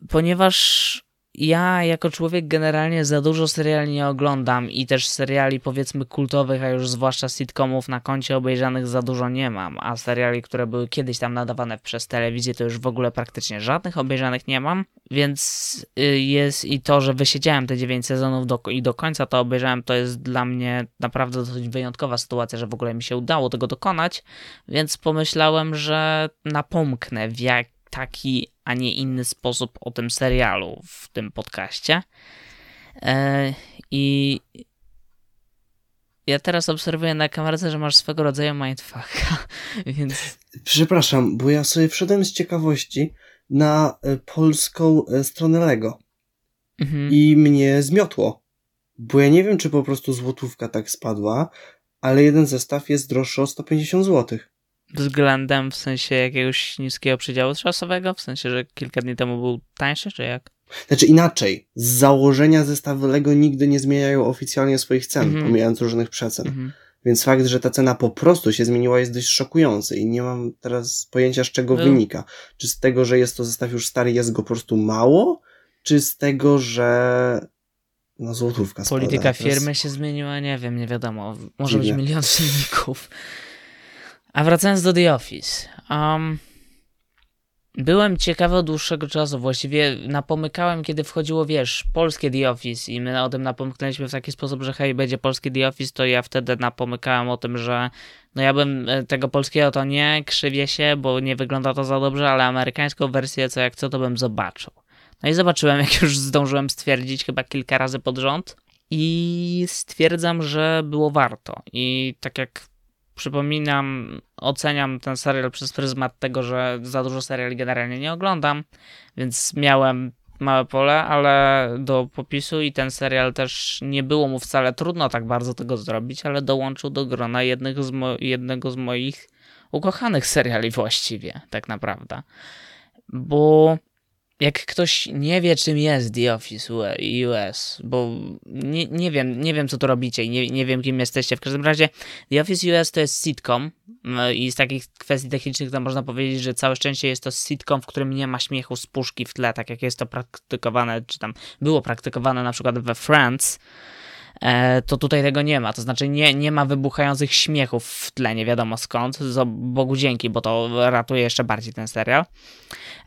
ponieważ ja jako człowiek generalnie za dużo seriali nie oglądam i też seriali powiedzmy kultowych, a już zwłaszcza sitcomów na koncie obejrzanych za dużo nie mam, a seriali, które były kiedyś tam nadawane przez telewizję, to już w ogóle praktycznie żadnych obejrzanych nie mam, więc y, jest i to, że wysiedziałem te 9 sezonów do, i do końca to obejrzałem, to jest dla mnie naprawdę dosyć wyjątkowa sytuacja, że w ogóle mi się udało tego dokonać, więc pomyślałem, że napomknę w jak taki, a nie inny sposób o tym serialu w tym podcaście. E, I ja teraz obserwuję na kamerce, że masz swego rodzaju mindfucka, więc... Przepraszam, bo ja sobie wszedłem z ciekawości na e, polską e, stronę Lego mhm. i mnie zmiotło, bo ja nie wiem, czy po prostu złotówka tak spadła, ale jeden zestaw jest droższy o 150 złotych względem w sensie jakiegoś niskiego przedziału czasowego? W sensie, że kilka dni temu był tańszy, czy jak? Znaczy inaczej, z założenia zestawy Lego nigdy nie zmieniają oficjalnie swoich cen, mm -hmm. pomijając różnych przecen. Mm -hmm. Więc fakt, że ta cena po prostu się zmieniła jest dość szokujący i nie mam teraz pojęcia z czego Był. wynika. Czy z tego, że jest to zestaw już stary, jest go po prostu mało, czy z tego, że no złotówka Polityka spada. firmy się zmieniła, nie wiem, nie wiadomo. Może Dziwne. być milion czynników. A wracając do The Office. Um, byłem ciekawy od dłuższego czasu. Właściwie napomykałem, kiedy wchodziło, wiesz, polskie The Office i my o tym napomknęliśmy w taki sposób, że hej, będzie polskie The Office, to ja wtedy napomykałem o tym, że no ja bym e, tego polskiego to nie, krzywię się, bo nie wygląda to za dobrze, ale amerykańską wersję, co jak co, to bym zobaczył. No i zobaczyłem, jak już zdążyłem stwierdzić chyba kilka razy pod rząd i stwierdzam, że było warto. I tak jak przypominam, oceniam ten serial przez pryzmat tego, że za dużo seriali generalnie nie oglądam, więc miałem małe pole, ale do popisu i ten serial też nie było mu wcale trudno tak bardzo tego zrobić, ale dołączył do grona jednego z, mo- jednego z moich ukochanych seriali właściwie, tak naprawdę. Bo jak ktoś nie wie, czym jest The Office US, bo nie, nie wiem, nie wiem, co tu robicie i nie, nie wiem, kim jesteście. W każdym razie The Office US to jest sitcom i z takich kwestii technicznych to można powiedzieć, że całe szczęście jest to sitcom, w którym nie ma śmiechu z puszki w tle, tak jak jest to praktykowane, czy tam było praktykowane na przykład we Friends, e, to tutaj tego nie ma. To znaczy nie, nie ma wybuchających śmiechów w tle, nie wiadomo skąd. Bogu dzięki, bo to ratuje jeszcze bardziej ten serial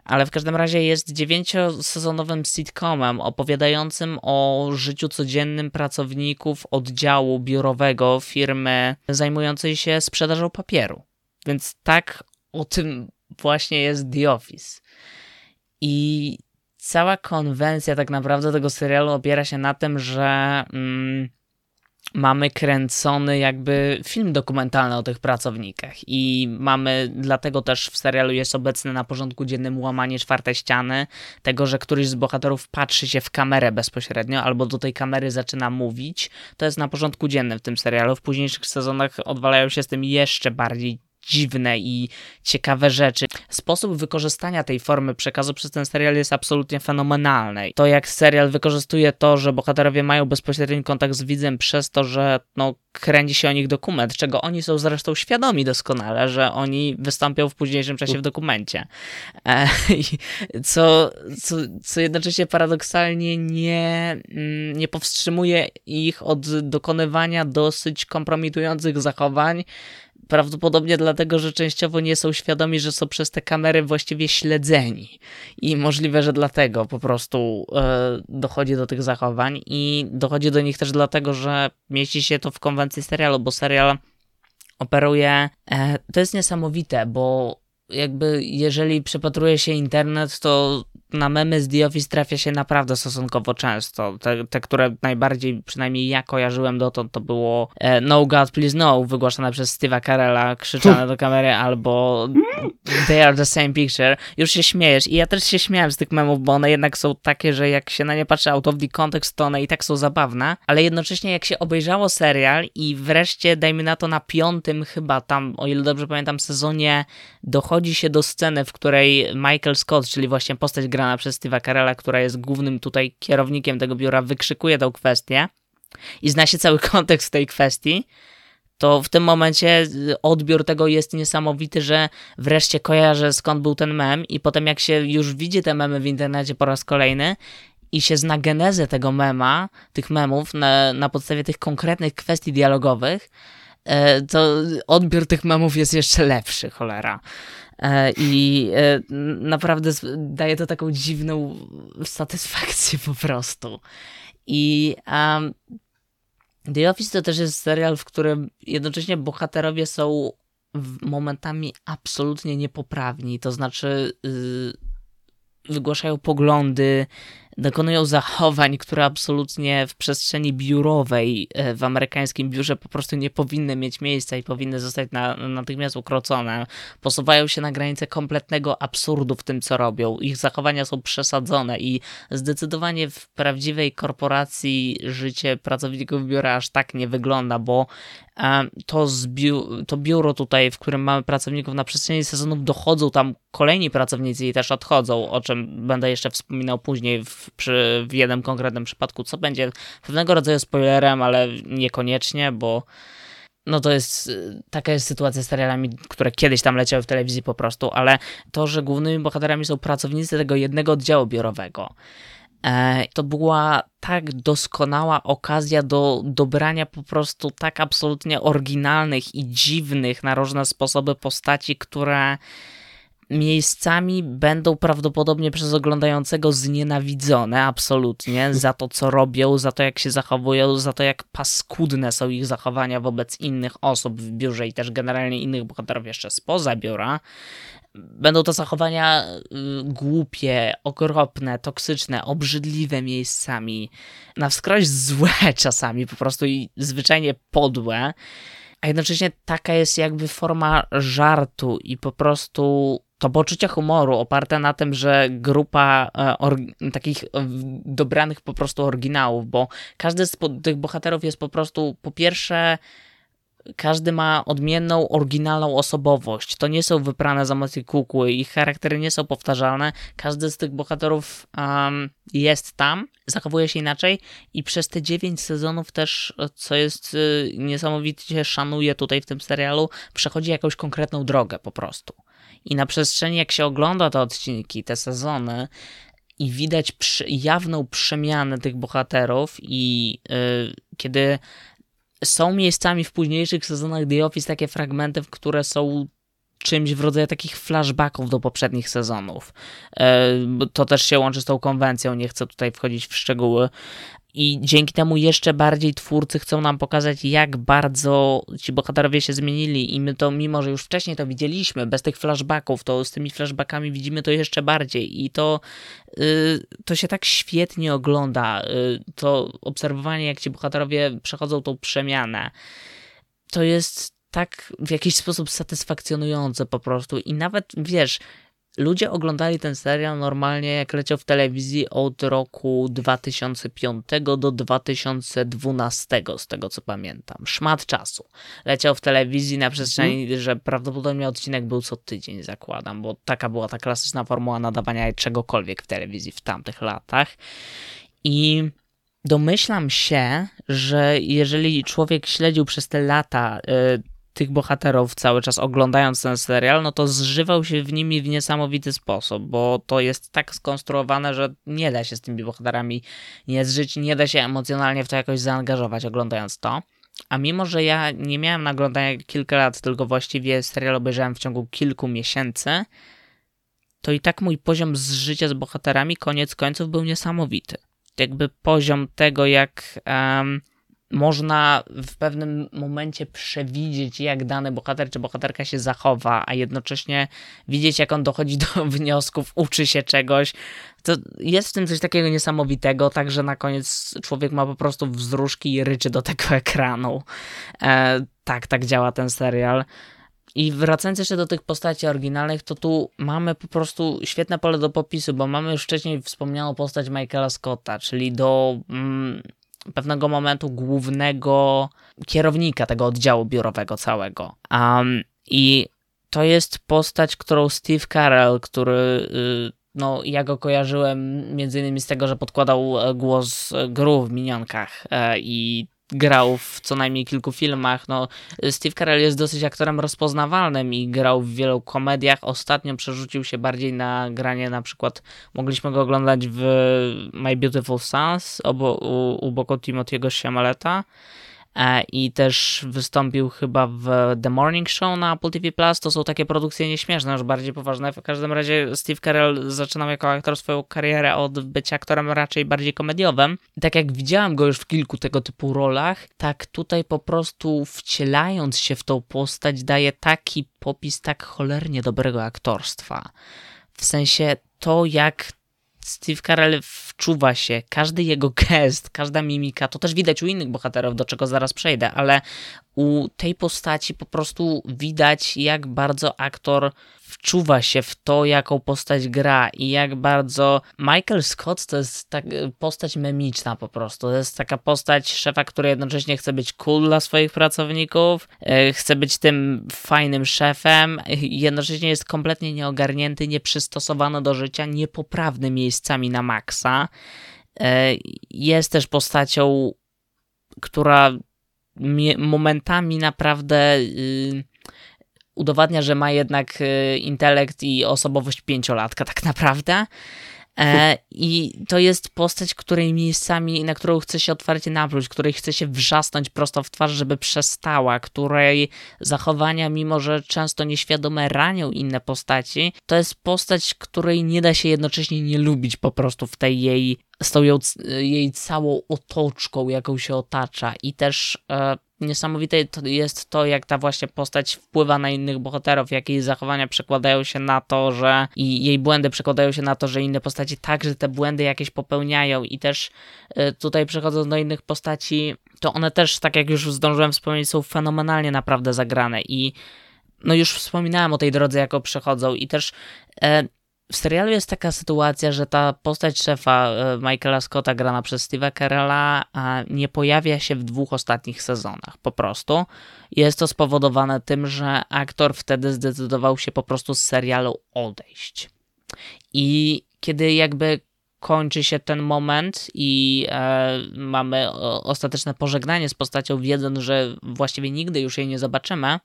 ale w każdym razie jest dziewięciosezonowym sitcomem opowiadającym o życiu codziennym pracowników oddziału biurowego firmy zajmującej się sprzedażą papieru. Więc tak o tym właśnie jest The Office. I cała konwencja tak naprawdę tego serialu opiera się na tym, że mm, mamy kręcony jakby film dokumentalny o tych pracownikach i mamy, dlatego też w serialu jest obecny na porządku dziennym łamanie czwartej ściany, tego, że któryś z bohaterów patrzy się w kamerę bezpośrednio albo do tej kamery zaczyna mówić, to jest na porządku dziennym w tym serialu. W późniejszych sezonach odwalają się z tym jeszcze bardziej dziwne i ciekawe rzeczy. Sposób wykorzystania tej formy przekazu przez ten serial jest absolutnie fenomenalny. To jak serial wykorzystuje to, że bohaterowie mają bezpośredni kontakt z widzem przez to, że no, kręci się o nich dokument, czego oni są zresztą świadomi doskonale, że oni wystąpią w późniejszym czasie w dokumencie. E, co, co, co jednocześnie paradoksalnie nie, mm, nie powstrzymuje ich od dokonywania dosyć kompromitujących zachowań, Prawdopodobnie dlatego, że częściowo nie są świadomi, że są przez te kamery właściwie śledzeni. I możliwe, że dlatego po prostu e, dochodzi do tych zachowań. I dochodzi do nich też dlatego, że mieści się to w konwencji serialu, bo serial operuje. E, to jest niesamowite, bo jakby jeżeli przepatruje się internet, to na memy z The Office trafia się naprawdę stosunkowo często. Te, te które najbardziej, przynajmniej ja kojarzyłem dotąd, to było e, No God Please No, wygłaszane przez Steve'a Carella, krzyczane do kamery, albo They are the same picture. Już się śmiejesz i ja też się śmiałem z tych memów, bo one jednak są takie, że jak się na nie patrzy out of the context, to one i tak są zabawne, ale jednocześnie jak się obejrzało serial i wreszcie, dajmy na to na piątym chyba tam, o ile dobrze pamiętam, sezonie dochodzi się do sceny, w której Michael Scott, czyli właśnie postać grana przez Steve'a Carella, która jest głównym tutaj kierownikiem tego biura, wykrzykuje tą kwestię i zna się cały kontekst tej kwestii, to w tym momencie odbiór tego jest niesamowity, że wreszcie kojarzę skąd był ten mem i potem jak się już widzi te memy w internecie po raz kolejny i się zna genezę tego mema, tych memów na, na podstawie tych konkretnych kwestii dialogowych, e, to odbiór tych memów jest jeszcze lepszy, cholera. E, I e, naprawdę daje to taką dziwną satysfakcję po prostu. I um, The Office to też jest serial, w którym jednocześnie bohaterowie są momentami absolutnie niepoprawni, to znaczy yy, wygłaszają poglądy, dokonują zachowań, które absolutnie w przestrzeni biurowej e, w amerykańskim biurze po prostu nie powinny mieć miejsca i powinny zostać na, natychmiast ukrócone. Posuwają się na granicę kompletnego absurdu w tym, co robią. Ich zachowania są przesadzone i zdecydowanie w prawdziwej korporacji życie pracowników biura aż tak nie wygląda, bo to, zbiu- to biuro tutaj, w którym mamy pracowników na przestrzeni sezonów, dochodzą tam kolejni pracownicy i też odchodzą, o czym będę jeszcze wspominał później w, przy, w jednym konkretnym przypadku, co będzie pewnego rodzaju spoilerem, ale niekoniecznie, bo no to jest, taka jest sytuacja z serialami, które kiedyś tam leciały w telewizji po prostu, ale to, że głównymi bohaterami są pracownicy tego jednego oddziału biurowego, to była tak doskonała okazja do dobrania po prostu tak absolutnie oryginalnych i dziwnych na różne sposoby postaci, które miejscami będą prawdopodobnie przez oglądającego znienawidzone absolutnie za to, co robią, za to, jak się zachowują, za to, jak paskudne są ich zachowania wobec innych osób w biurze i też generalnie innych bohaterów jeszcze spoza biura. Będą to zachowania y, głupie, okropne, toksyczne, obrzydliwe miejscami, na wskroś złe czasami, po prostu i zwyczajnie podłe. A jednocześnie taka jest jakby forma żartu i po prostu to poczucie humoru oparte na tym, że grupa e, takich e, dobranych po prostu oryginałów, bo każdy z tych bohaterów jest po prostu po pierwsze każdy ma odmienną, oryginalną osobowość. To nie są wyprane za kukły, ich charaktery nie są powtarzalne. Każdy z tych bohaterów um, jest tam, zachowuje się inaczej i przez te 9 sezonów też, co jest y, niesamowicie szanuje tutaj w tym serialu, przechodzi jakąś konkretną drogę po prostu. I na przestrzeni, jak się ogląda te odcinki, te sezony, i widać przy, jawną przemianę tych bohaterów, i yy, kiedy są miejscami w późniejszych sezonach The Office takie fragmenty, które są czymś w rodzaju takich flashbacków do poprzednich sezonów. E, to też się łączy z tą konwencją, nie chcę tutaj wchodzić w szczegóły, i dzięki temu jeszcze bardziej twórcy chcą nam pokazać, jak bardzo ci bohaterowie się zmienili. I my to, mimo że już wcześniej to widzieliśmy, bez tych flashbacków, to z tymi flashbackami widzimy to jeszcze bardziej. I to, yy, to się tak świetnie ogląda. Yy, to obserwowanie, jak ci bohaterowie przechodzą tą przemianę. To jest tak w jakiś sposób satysfakcjonujące po prostu. I nawet wiesz, Ludzie oglądali ten serial normalnie, jak leciał w telewizji od roku 2005 do 2012, z tego co pamiętam. Szmat czasu. Leciał w telewizji na przestrzeni, mhm. że prawdopodobnie odcinek był co tydzień, zakładam, bo taka była ta klasyczna formuła nadawania czegokolwiek w telewizji w tamtych latach. I domyślam się, że jeżeli człowiek śledził przez te lata. Tych bohaterów cały czas oglądając ten serial, no to zżywał się w nimi w niesamowity sposób, bo to jest tak skonstruowane, że nie da się z tymi bohaterami nie zżyć, nie da się emocjonalnie w to jakoś zaangażować oglądając to. A mimo, że ja nie miałem naglądania kilka lat, tylko właściwie serial obejrzałem w ciągu kilku miesięcy, to i tak mój poziom zżycia z bohaterami koniec końców był niesamowity. Jakby poziom tego, jak um, można w pewnym momencie przewidzieć, jak dany bohater czy bohaterka się zachowa, a jednocześnie widzieć, jak on dochodzi do wniosków, uczy się czegoś. To jest w tym coś takiego niesamowitego, także na koniec człowiek ma po prostu wzruszki i ryczy do tego ekranu. E, tak, tak działa ten serial. I wracając jeszcze do tych postaci oryginalnych, to tu mamy po prostu świetne pole do popisu, bo mamy już wcześniej wspomnianą postać Michaela Scotta, czyli do mm, pewnego momentu głównego kierownika tego oddziału biurowego całego. Um, I to jest postać, którą Steve Carell, który y, no, ja go kojarzyłem między innymi z tego, że podkładał e, głos Gru w Minionkach e, i grał w co najmniej kilku filmach. No, Steve Carell jest dosyć aktorem rozpoznawalnym i grał w wielu komediach. Ostatnio przerzucił się bardziej na granie, na przykład mogliśmy go oglądać w My Beautiful Sons obo, u, u boku Timothy'ego Siamaleta. E, i też wystąpił chyba w The Morning Show na Apple TV Plus. To są takie produkcje nieśmieszne, już bardziej poważne. W każdym razie Steve Carell zaczynał jako aktor swoją karierę od bycia aktorem raczej bardziej komediowym. Tak jak widziałem go już w kilku tego typu rolach, tak tutaj po prostu wcielając się w tą postać daje taki popis tak cholernie dobrego aktorstwa. W sensie to, jak Steve Carell wczuwa się, każdy jego gest, każda mimika, to też widać u innych bohaterów, do czego zaraz przejdę, ale u tej postaci po prostu widać, jak bardzo aktor wczuwa się w to, jaką postać gra i jak bardzo Michael Scott to jest tak, postać memiczna po prostu. To jest taka postać szefa, który jednocześnie chce być cool dla swoich pracowników, e, chce być tym fajnym szefem, jednocześnie jest kompletnie nieogarnięty, nieprzystosowany do życia, niepoprawny miejscami na maksa. E, jest też postacią, która momentami naprawdę udowadnia, że ma jednak yy, intelekt i osobowość pięciolatka tak naprawdę. E, I to jest postać, której miejscami, na którą chce się otwarcie napluć, której chce się wrzasnąć prosto w twarz, żeby przestała, której zachowania, mimo że często nieświadome ranią inne postaci, to jest postać, której nie da się jednocześnie nie lubić po prostu w tej jej, z tą jej całą otoczką, jaką się otacza i też e, niesamowite jest to, jak ta właśnie postać wpływa na innych bohaterów, jak jej zachowania przekładają się na to, że i jej błędy przekładają się na to, że inne postaci także te błędy jakieś popełniają. I też y, tutaj przechodząc do innych postaci, to one też, tak jak już zdążyłem wspomnieć, są fenomenalnie naprawdę zagrane i no już wspominałem o tej drodze, jako przechodzą. I też e, w serialu jest taka sytuacja, że ta postać szefa e, Michaela Scotta grana przez Steve'a Carella nie pojawia się w dwóch ostatnich sezonach. Po prostu jest to spowodowane tym, że aktor wtedy zdecydował się po prostu z serialu odejść. I kiedy jakby kończy się ten moment i e, mamy ostateczne pożegnanie z postacią, wiedząc, że właściwie nigdy już jej nie zobaczymy,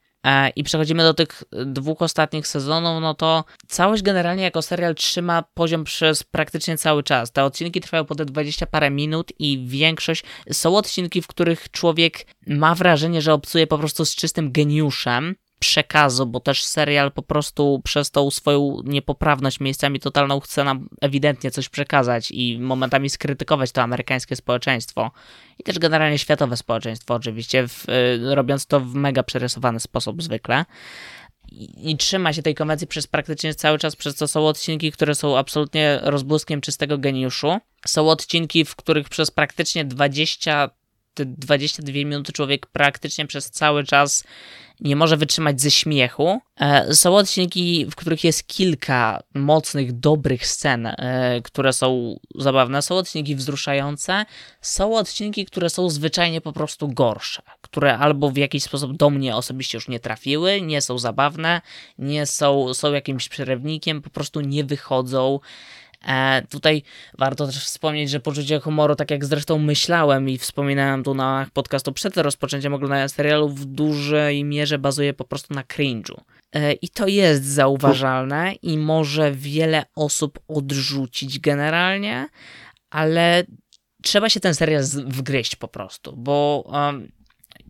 i przechodzimy do tych dwóch ostatnich sezonów, no to całość generalnie jako serial trzyma poziom przez praktycznie cały czas. Te odcinki trwają po te 20 parę minut i większość są odcinki, w których człowiek ma wrażenie, że obcuje po prostu z czystym geniuszem, przekazu, bo też serial po prostu przez tą swoją niepoprawność miejscami totalną chce nam ewidentnie coś przekazać i momentami skrytykować to amerykańskie społeczeństwo i też generalnie światowe społeczeństwo oczywiście, w, y, robiąc to w mega przerysowany sposób zwykle. I, trzyma się tej konwencji przez praktycznie cały czas, przez co są odcinki, które są absolutnie rozbłyskiem czystego geniuszu. Są odcinki, w których przez praktycznie 20 te 22 minuty człowiek praktycznie przez cały czas nie może wytrzymać ze śmiechu. E, są odcinki, w których jest kilka mocnych, dobrych scen, e, które są zabawne. Są odcinki wzruszające. Są odcinki, które są zwyczajnie po prostu gorsze, które albo w jakiś sposób do mnie osobiście już nie trafiły, nie są zabawne, nie są, są jakimś przerywnikiem, po prostu nie wychodzą. E, tutaj warto też wspomnieć, że poczucie humoru, tak jak zresztą myślałem i wspominałem tu na podcastu przed rozpoczęciem oglądania serialu, w dużej mierze bazuje po prostu na cringe'u. E, I to jest zauważalne i może wiele osób odrzucić generalnie, ale trzeba się ten serial wgryźć po prostu, bo um,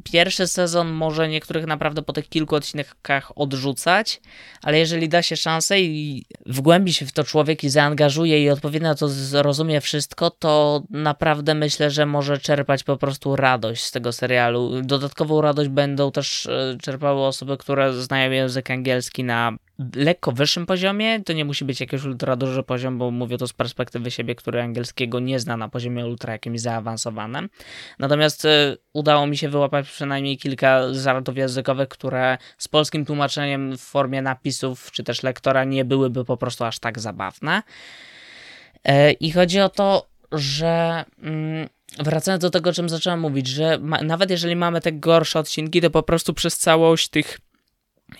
pierwszy sezon może niektórych naprawdę po tych kilku odcinkach odrzucać, ale jeżeli da się szansę i wgłębi się w to człowiek i zaangażuje i odpowiednio to zrozumie wszystko, to naprawdę myślę, że może czerpać po prostu radość z tego serialu. Dodatkową radość będą też e, czerpały osoby, które znają język angielski na lekko wyższym poziomie. To nie musi być jakiś ultra duży poziom, bo mówię to z perspektywy siebie, który angielskiego nie zna na poziomie ultra jakimś zaawansowanym. Natomiast y, udało mi się wyłapać przynajmniej kilka żartów językowych, które z polskim tłumaczeniem w formie napisów czy też lektora nie byłyby po prostu aż tak zabawne. Y, I chodzi o to, że. Mm, wracając do tego, o czym zacząłem mówić, że ma, nawet jeżeli mamy te gorsze odcinki, to po prostu przez całość tych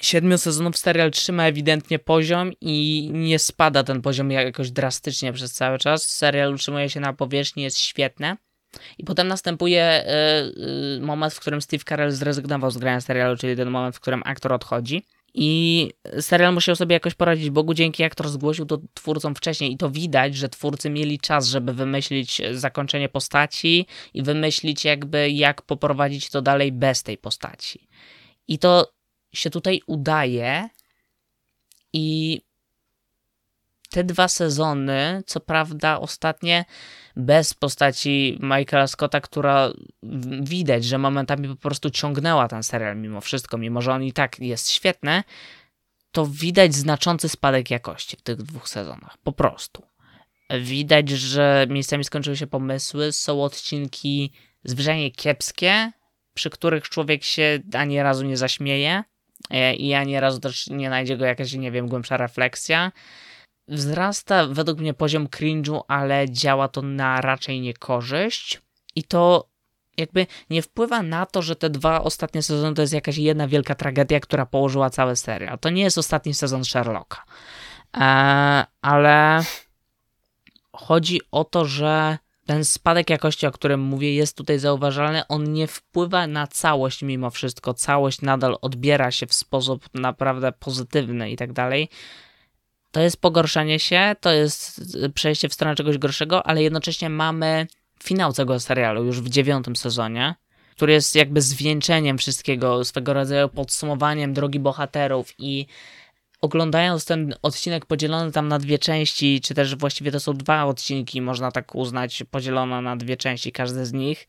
siedmiu sezonów serial trzyma ewidentnie poziom i nie spada ten poziom jakoś drastycznie przez cały czas. Serial utrzymuje się na powierzchni, jest świetne. I potem następuje y, y, moment, w którym Steve Carell zrezygnował z grania serialu, czyli ten moment, w którym aktor odchodzi. I serial musiał sobie jakoś poradzić. Bogu dzięki aktor zgłosił to twórcom wcześniej i to widać, że twórcy mieli czas, żeby wymyślić zakończenie postaci i wymyślić jakby jak poprowadzić to dalej bez tej postaci. I to się tutaj udaje i te dwa sezony, co prawda ostatnie bez postaci Michaela Scotta, która widać, że momentami po prostu ciągnęła ten serial mimo wszystko, mimo że on i tak jest świetny, to widać znaczący spadek jakości w tych dwóch sezonach. Po prostu. Widać, że miejscami skończyły się pomysły, są odcinki zwyczajnie kiepskie, przy których człowiek się ani razu nie zaśmieje i ani razu też nie znajdzie go jakaś, nie wiem, głębsza refleksja wzrasta według mnie poziom cringe'u, ale działa to na raczej niekorzyść i to jakby nie wpływa na to, że te dwa ostatnie sezony to jest jakaś jedna wielka tragedia, która położyła cały serial. To nie jest ostatni sezon Sherlocka. Eee, ale chodzi o to, że ten spadek jakości, o którym mówię, jest tutaj zauważalny. On nie wpływa na całość mimo wszystko. Całość nadal odbiera się w sposób naprawdę pozytywny i tak dalej to jest pogorszenie się, to jest przejście w stronę czegoś gorszego, ale jednocześnie mamy finał tego serialu już w dziewiątym sezonie, który jest jakby zwieńczeniem wszystkiego, swego rodzaju podsumowaniem drogi bohaterów i oglądając ten odcinek podzielony tam na dwie części, czy też właściwie to są dwa odcinki, można tak uznać, podzielone na dwie części, każdy z nich,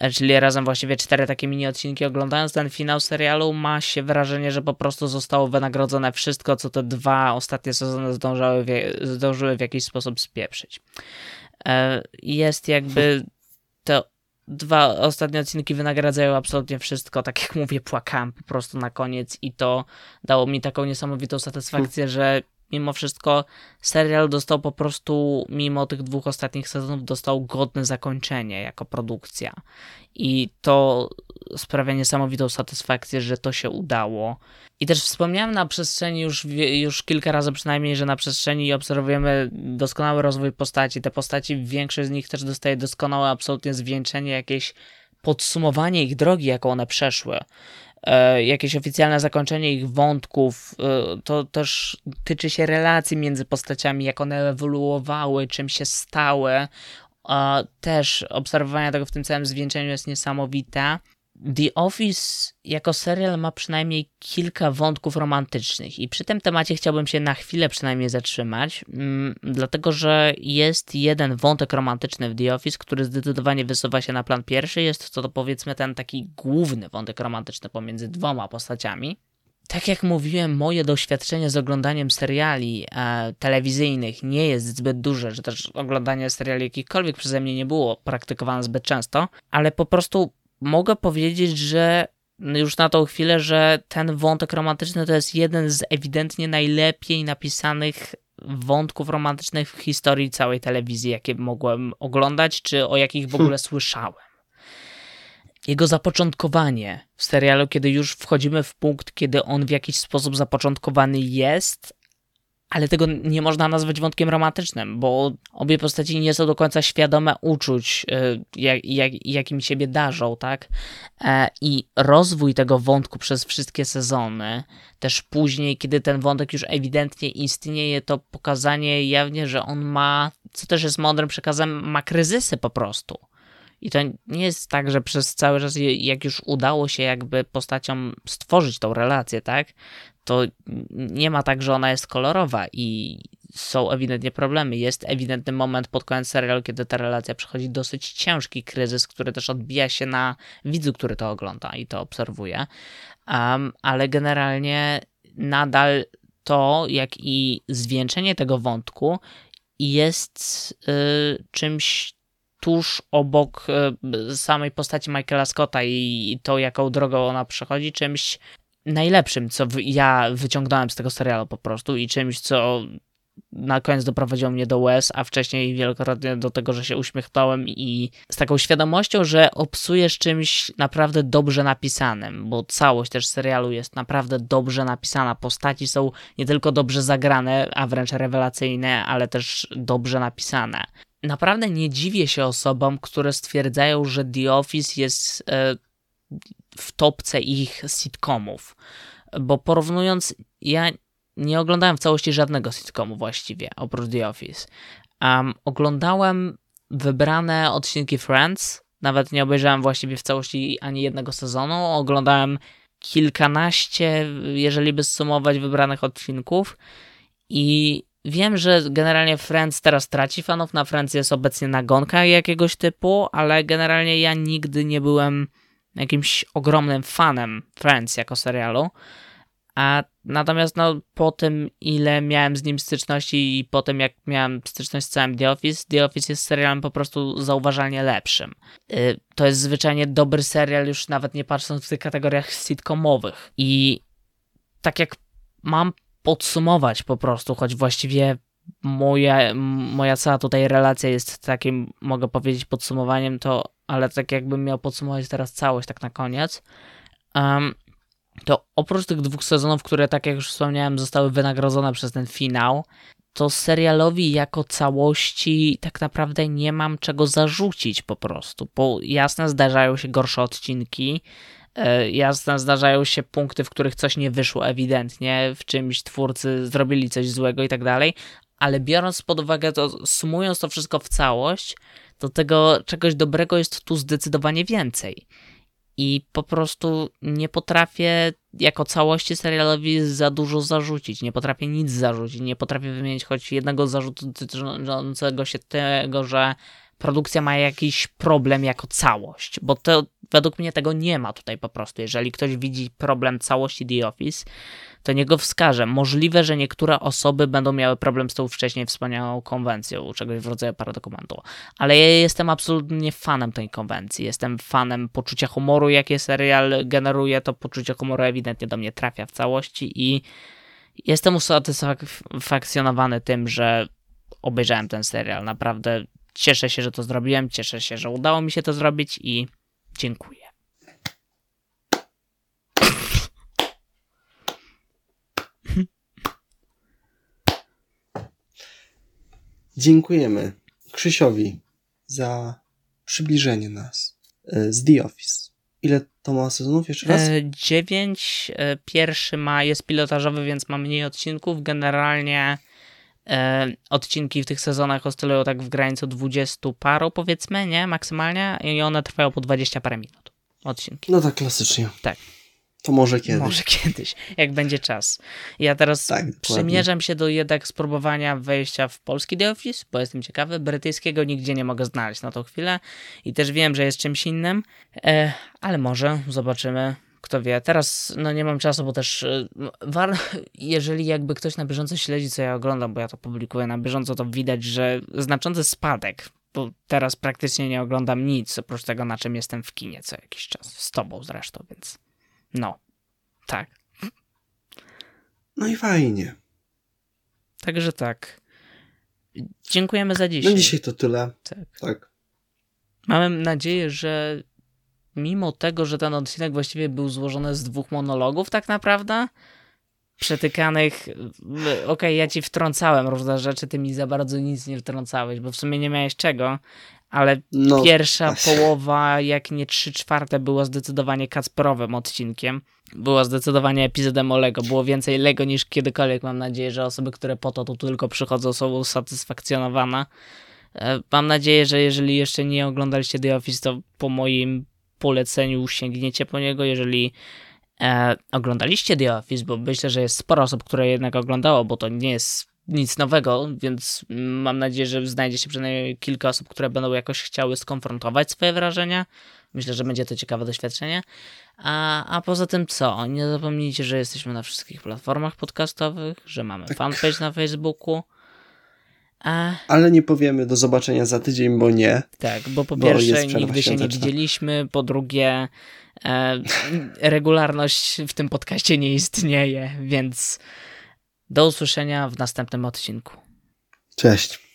e, czyli razem właściwie cztery takie mini odcinki. Oglądając ten finał serialu, ma się wrażenie, że po prostu zostało wynagrodzone wszystko, co te dwa ostatnie sezony zdążały, zdążyły w jakiś sposób spieprzyć. E, jest jakby dwa ostatnie odcinki wynagradzają absolutnie wszystko. Tak jak mówię, płakałem po prostu na koniec i to dało mi taką niesamowitą satysfakcję, że mimo wszystko serial dostał po prostu, mimo tych dwóch ostatnich sezonów, dostał godne zakończenie jako produkcja. I to sprawia niesamowitą satysfakcję, że to się udało. I też wspomniałem na przestrzeni już, już kilka razy przynajmniej, że na przestrzeni obserwujemy doskonały rozwój postaci. Te postaci, większość z nich też dostaje doskonałe absolutnie zwieńczenie, jakieś podsumowanie ich drogi, jaką one przeszły. E, jakieś oficjalne zakończenie ich wątków, e, to też tyczy się relacji między postaciami, jak one ewoluowały, czym się stały. E, też obserwowanie tego w tym całym zwieńczeniu jest niesamowite. The Office jako serial ma przynajmniej kilka wątków romantycznych i przy tym temacie chciałbym się na chwilę przynajmniej zatrzymać, mm, dlatego że jest jeden wątek romantyczny w The Office, który zdecydowanie wysuwa się na plan pierwszy. Jest to, to powiedzmy ten taki główny wątek romantyczny pomiędzy dwoma postaciami. Tak jak mówiłem, moje doświadczenie z oglądaniem seriali e, telewizyjnych nie jest zbyt duże, że też oglądanie seriali jakichkolwiek przeze mnie nie było praktykowane zbyt często, ale po prostu mogę powiedzieć, że już na tą chwilę, że ten wątek romantyczny to jest jeden z ewidentnie najlepiej napisanych wątków romantycznych w historii całej telewizji, jakie mogłem oglądać, czy o jakich w ogóle słyszałem. Jego zapoczątkowanie w serialu, kiedy już wchodzimy w punkt, kiedy on w jakiś sposób zapoczątkowany jest, ale tego nie można nazwać wątkiem romantycznym, bo obie postaci nie są do końca świadome uczuć, y, jak, jak, jakim siebie darzą, tak? E, I rozwój tego wątku przez wszystkie sezony, też później, kiedy ten wątek już ewidentnie istnieje, to pokazanie jawnie, że on ma, co też jest mądrym przekazem, ma kryzysy po prostu. I to nie jest tak, że przez cały czas, jak już udało się jakby postaciom stworzyć tą relację, tak, to nie ma tak, że ona jest kolorowa i są ewidentnie problemy. Jest ewidentny moment pod koniec serialu, kiedy ta relacja przechodzi dosyć ciężki kryzys, który też odbija się na widzu, który to ogląda i to obserwuje. Um, ale generalnie nadal to, jak i zwieńczenie tego wątku jest y, czymś tuż obok y, samej postaci Michaela Scotta i, i to, jaką drogą ona przechodzi, czymś najlepszym, co ja wyciągnąłem z tego serialu po prostu i czymś, co na koniec doprowadziło mnie do łez, a wcześniej wielokrotnie do tego, że się uśmiechnąłem i z taką świadomością, że obsujesz czymś naprawdę dobrze napisanym, bo całość też serialu jest naprawdę dobrze napisana. Postaci są nie tylko dobrze zagrane, a wręcz rewelacyjne, ale też dobrze napisane. naprawdę nie dziwię się osobom, które stwierdzają, że The Office jest e, w topce ich sitcomów. Bo porównując, ja nie oglądałem w całości żadnego sitcomu właściwie, oprócz The Office. Um, oglądałem wybrane odcinki Friends, nawet nie obejrzałem właściwie w całości ani jednego sezonu. Oglądałem kilkanaście, jeżeli by sumować wybranych odcinków. I wiem, że generalnie Friends teraz traci fanów. Na Friends jest obecnie nagonka jakiegoś typu, ale generalnie ja nigdy nie byłem jakimś ogromnym fanem Friends jako serialu. A natomiast no, po tym, ile miałem z nim styczności i po tym, jak miałem styczność z całym The Office, The Office jest serialem po prostu zauważalnie lepszym. Yy, to jest zwyczajnie dobry serial, już nawet nie patrząc w tych kategoriach sitcomowych. I tak jak mam podsumować po prostu, choć właściwie moja, moja cała tutaj relacja jest takim, mogę powiedzieć, podsumowaniem, to, ale tak jakbym miał podsumować teraz całość tak na koniec, um, to oprócz tych dwóch sezonów, które, tak jak już wspomniałem, zostały wynagrodzone przez ten finał, to serialowi jako całości tak naprawdę nie mam czego zarzucić po prostu, bo jasne zdarzają się gorsze odcinki, e, jasne zdarzają się punkty, w których coś nie wyszło ewidentnie, w czymś twórcy zrobili coś złego i tak dalej, ale biorąc pod uwagę to, sumując to wszystko w całość, to tego czegoś dobrego jest tu zdecydowanie więcej i po prostu nie potrafię jako całości serialowi za dużo zarzucić. Nie potrafię nic zarzucić. Nie potrafię wymienić choć jednego zarzutu dotyczącego się tego, że produkcja ma jakiś problem jako całość, bo to według mnie tego nie ma tutaj po prostu. Jeżeli ktoś widzi problem całości The Office, to niego wskaże. Możliwe, że niektóre osoby będą miały problem z tą wcześniej wspomnianą konwencją, czegoś w rodzaju paradokumentu, ale ja jestem absolutnie fanem tej konwencji. Jestem fanem poczucia humoru, jakie serial generuje. To poczucie humoru ewidentnie do mnie trafia w całości i jestem usatysfakcjonowany tym, że obejrzałem ten serial. Naprawdę cieszę się, że to zrobiłem, cieszę się, że udało mi się to zrobić i dziękuję. Dziękujemy Krzysiowi za przybliżenie nas e, z The Office. Ile to ma sezonów jeszcze raz? E, dziewięć. E, pierwszy ma, jest pilotażowy, więc ma mniej odcinków. Generalnie odcinki w tych sezonach oscylują tak w granicy 20 paru, powiedzmy, nie? Maksymalnie. I one trwają po 20 parę minut. Odcinki. No tak, klasycznie. Tak. To może kiedyś. Może kiedyś, jak będzie czas. Ja teraz tak, przymierzam się do jednak spróbowania wejścia w polski The Office, bo jestem ciekawy. Brytyjskiego nigdzie nie mogę znaleźć na tą chwilę i też wiem, że jest czymś innym, e, ale może zobaczymy. Kto wie, teraz no nie mam czasu, bo też e, war, jeżeli jakby ktoś na bieżąco śledzi, co ja oglądam, bo ja to publikuję na bieżąco, to widać, że znaczący spadek bo teraz praktycznie nie oglądam nic, oprócz tego, na czym jestem w kinie co jakiś czas. Z tobą zresztą, więc no, tak. No i fajnie. Także tak. Dziękujemy za dzisiaj. Na dzisiaj to tyle. Tak. tak. Mam nadzieję, że mimo tego, że ten odcinek właściwie był złożony z dwóch monologów, tak naprawdę, przetykanych. Okej, okay, ja ci wtrącałem różne rzeczy, ty mi za bardzo nic nie wtrącałeś, bo w sumie nie miałeś czego, ale no, pierwsza połowa, jak nie trzy czwarte, była zdecydowanie Kacperowym odcinkiem. Była zdecydowanie epizodem o Lego. Było więcej Lego niż kiedykolwiek. Mam nadzieję, że osoby, które po to tu tylko przychodzą, są usatysfakcjonowane. E, mam nadzieję, że jeżeli jeszcze nie oglądaliście The Office, to po moim poleceniu sięgniecie po niego. Jeżeli e, oglądaliście The Office, bo myślę, że jest sporo osób, które jednak oglądało, bo to nie jest nic nowego, więc mam nadzieję, że znajdzie się przynajmniej kilka osób, które będą jakoś chciały skonfrontować swoje wrażenia. Myślę, że będzie to ciekawe doświadczenie. A, a poza tym co? Nie zapomnijcie, że jesteśmy na wszystkich platformach podcastowych, że mamy tak. fanpage na Facebooku. A... Ale nie powiemy do zobaczenia za tydzień, bo nie. Tak, bo po bo pierwsze nigdy się nie widzieliśmy, po drugie e, regularność w tym podcaście nie istnieje, więc do usłyszenia w następnym odcinku. Cześć.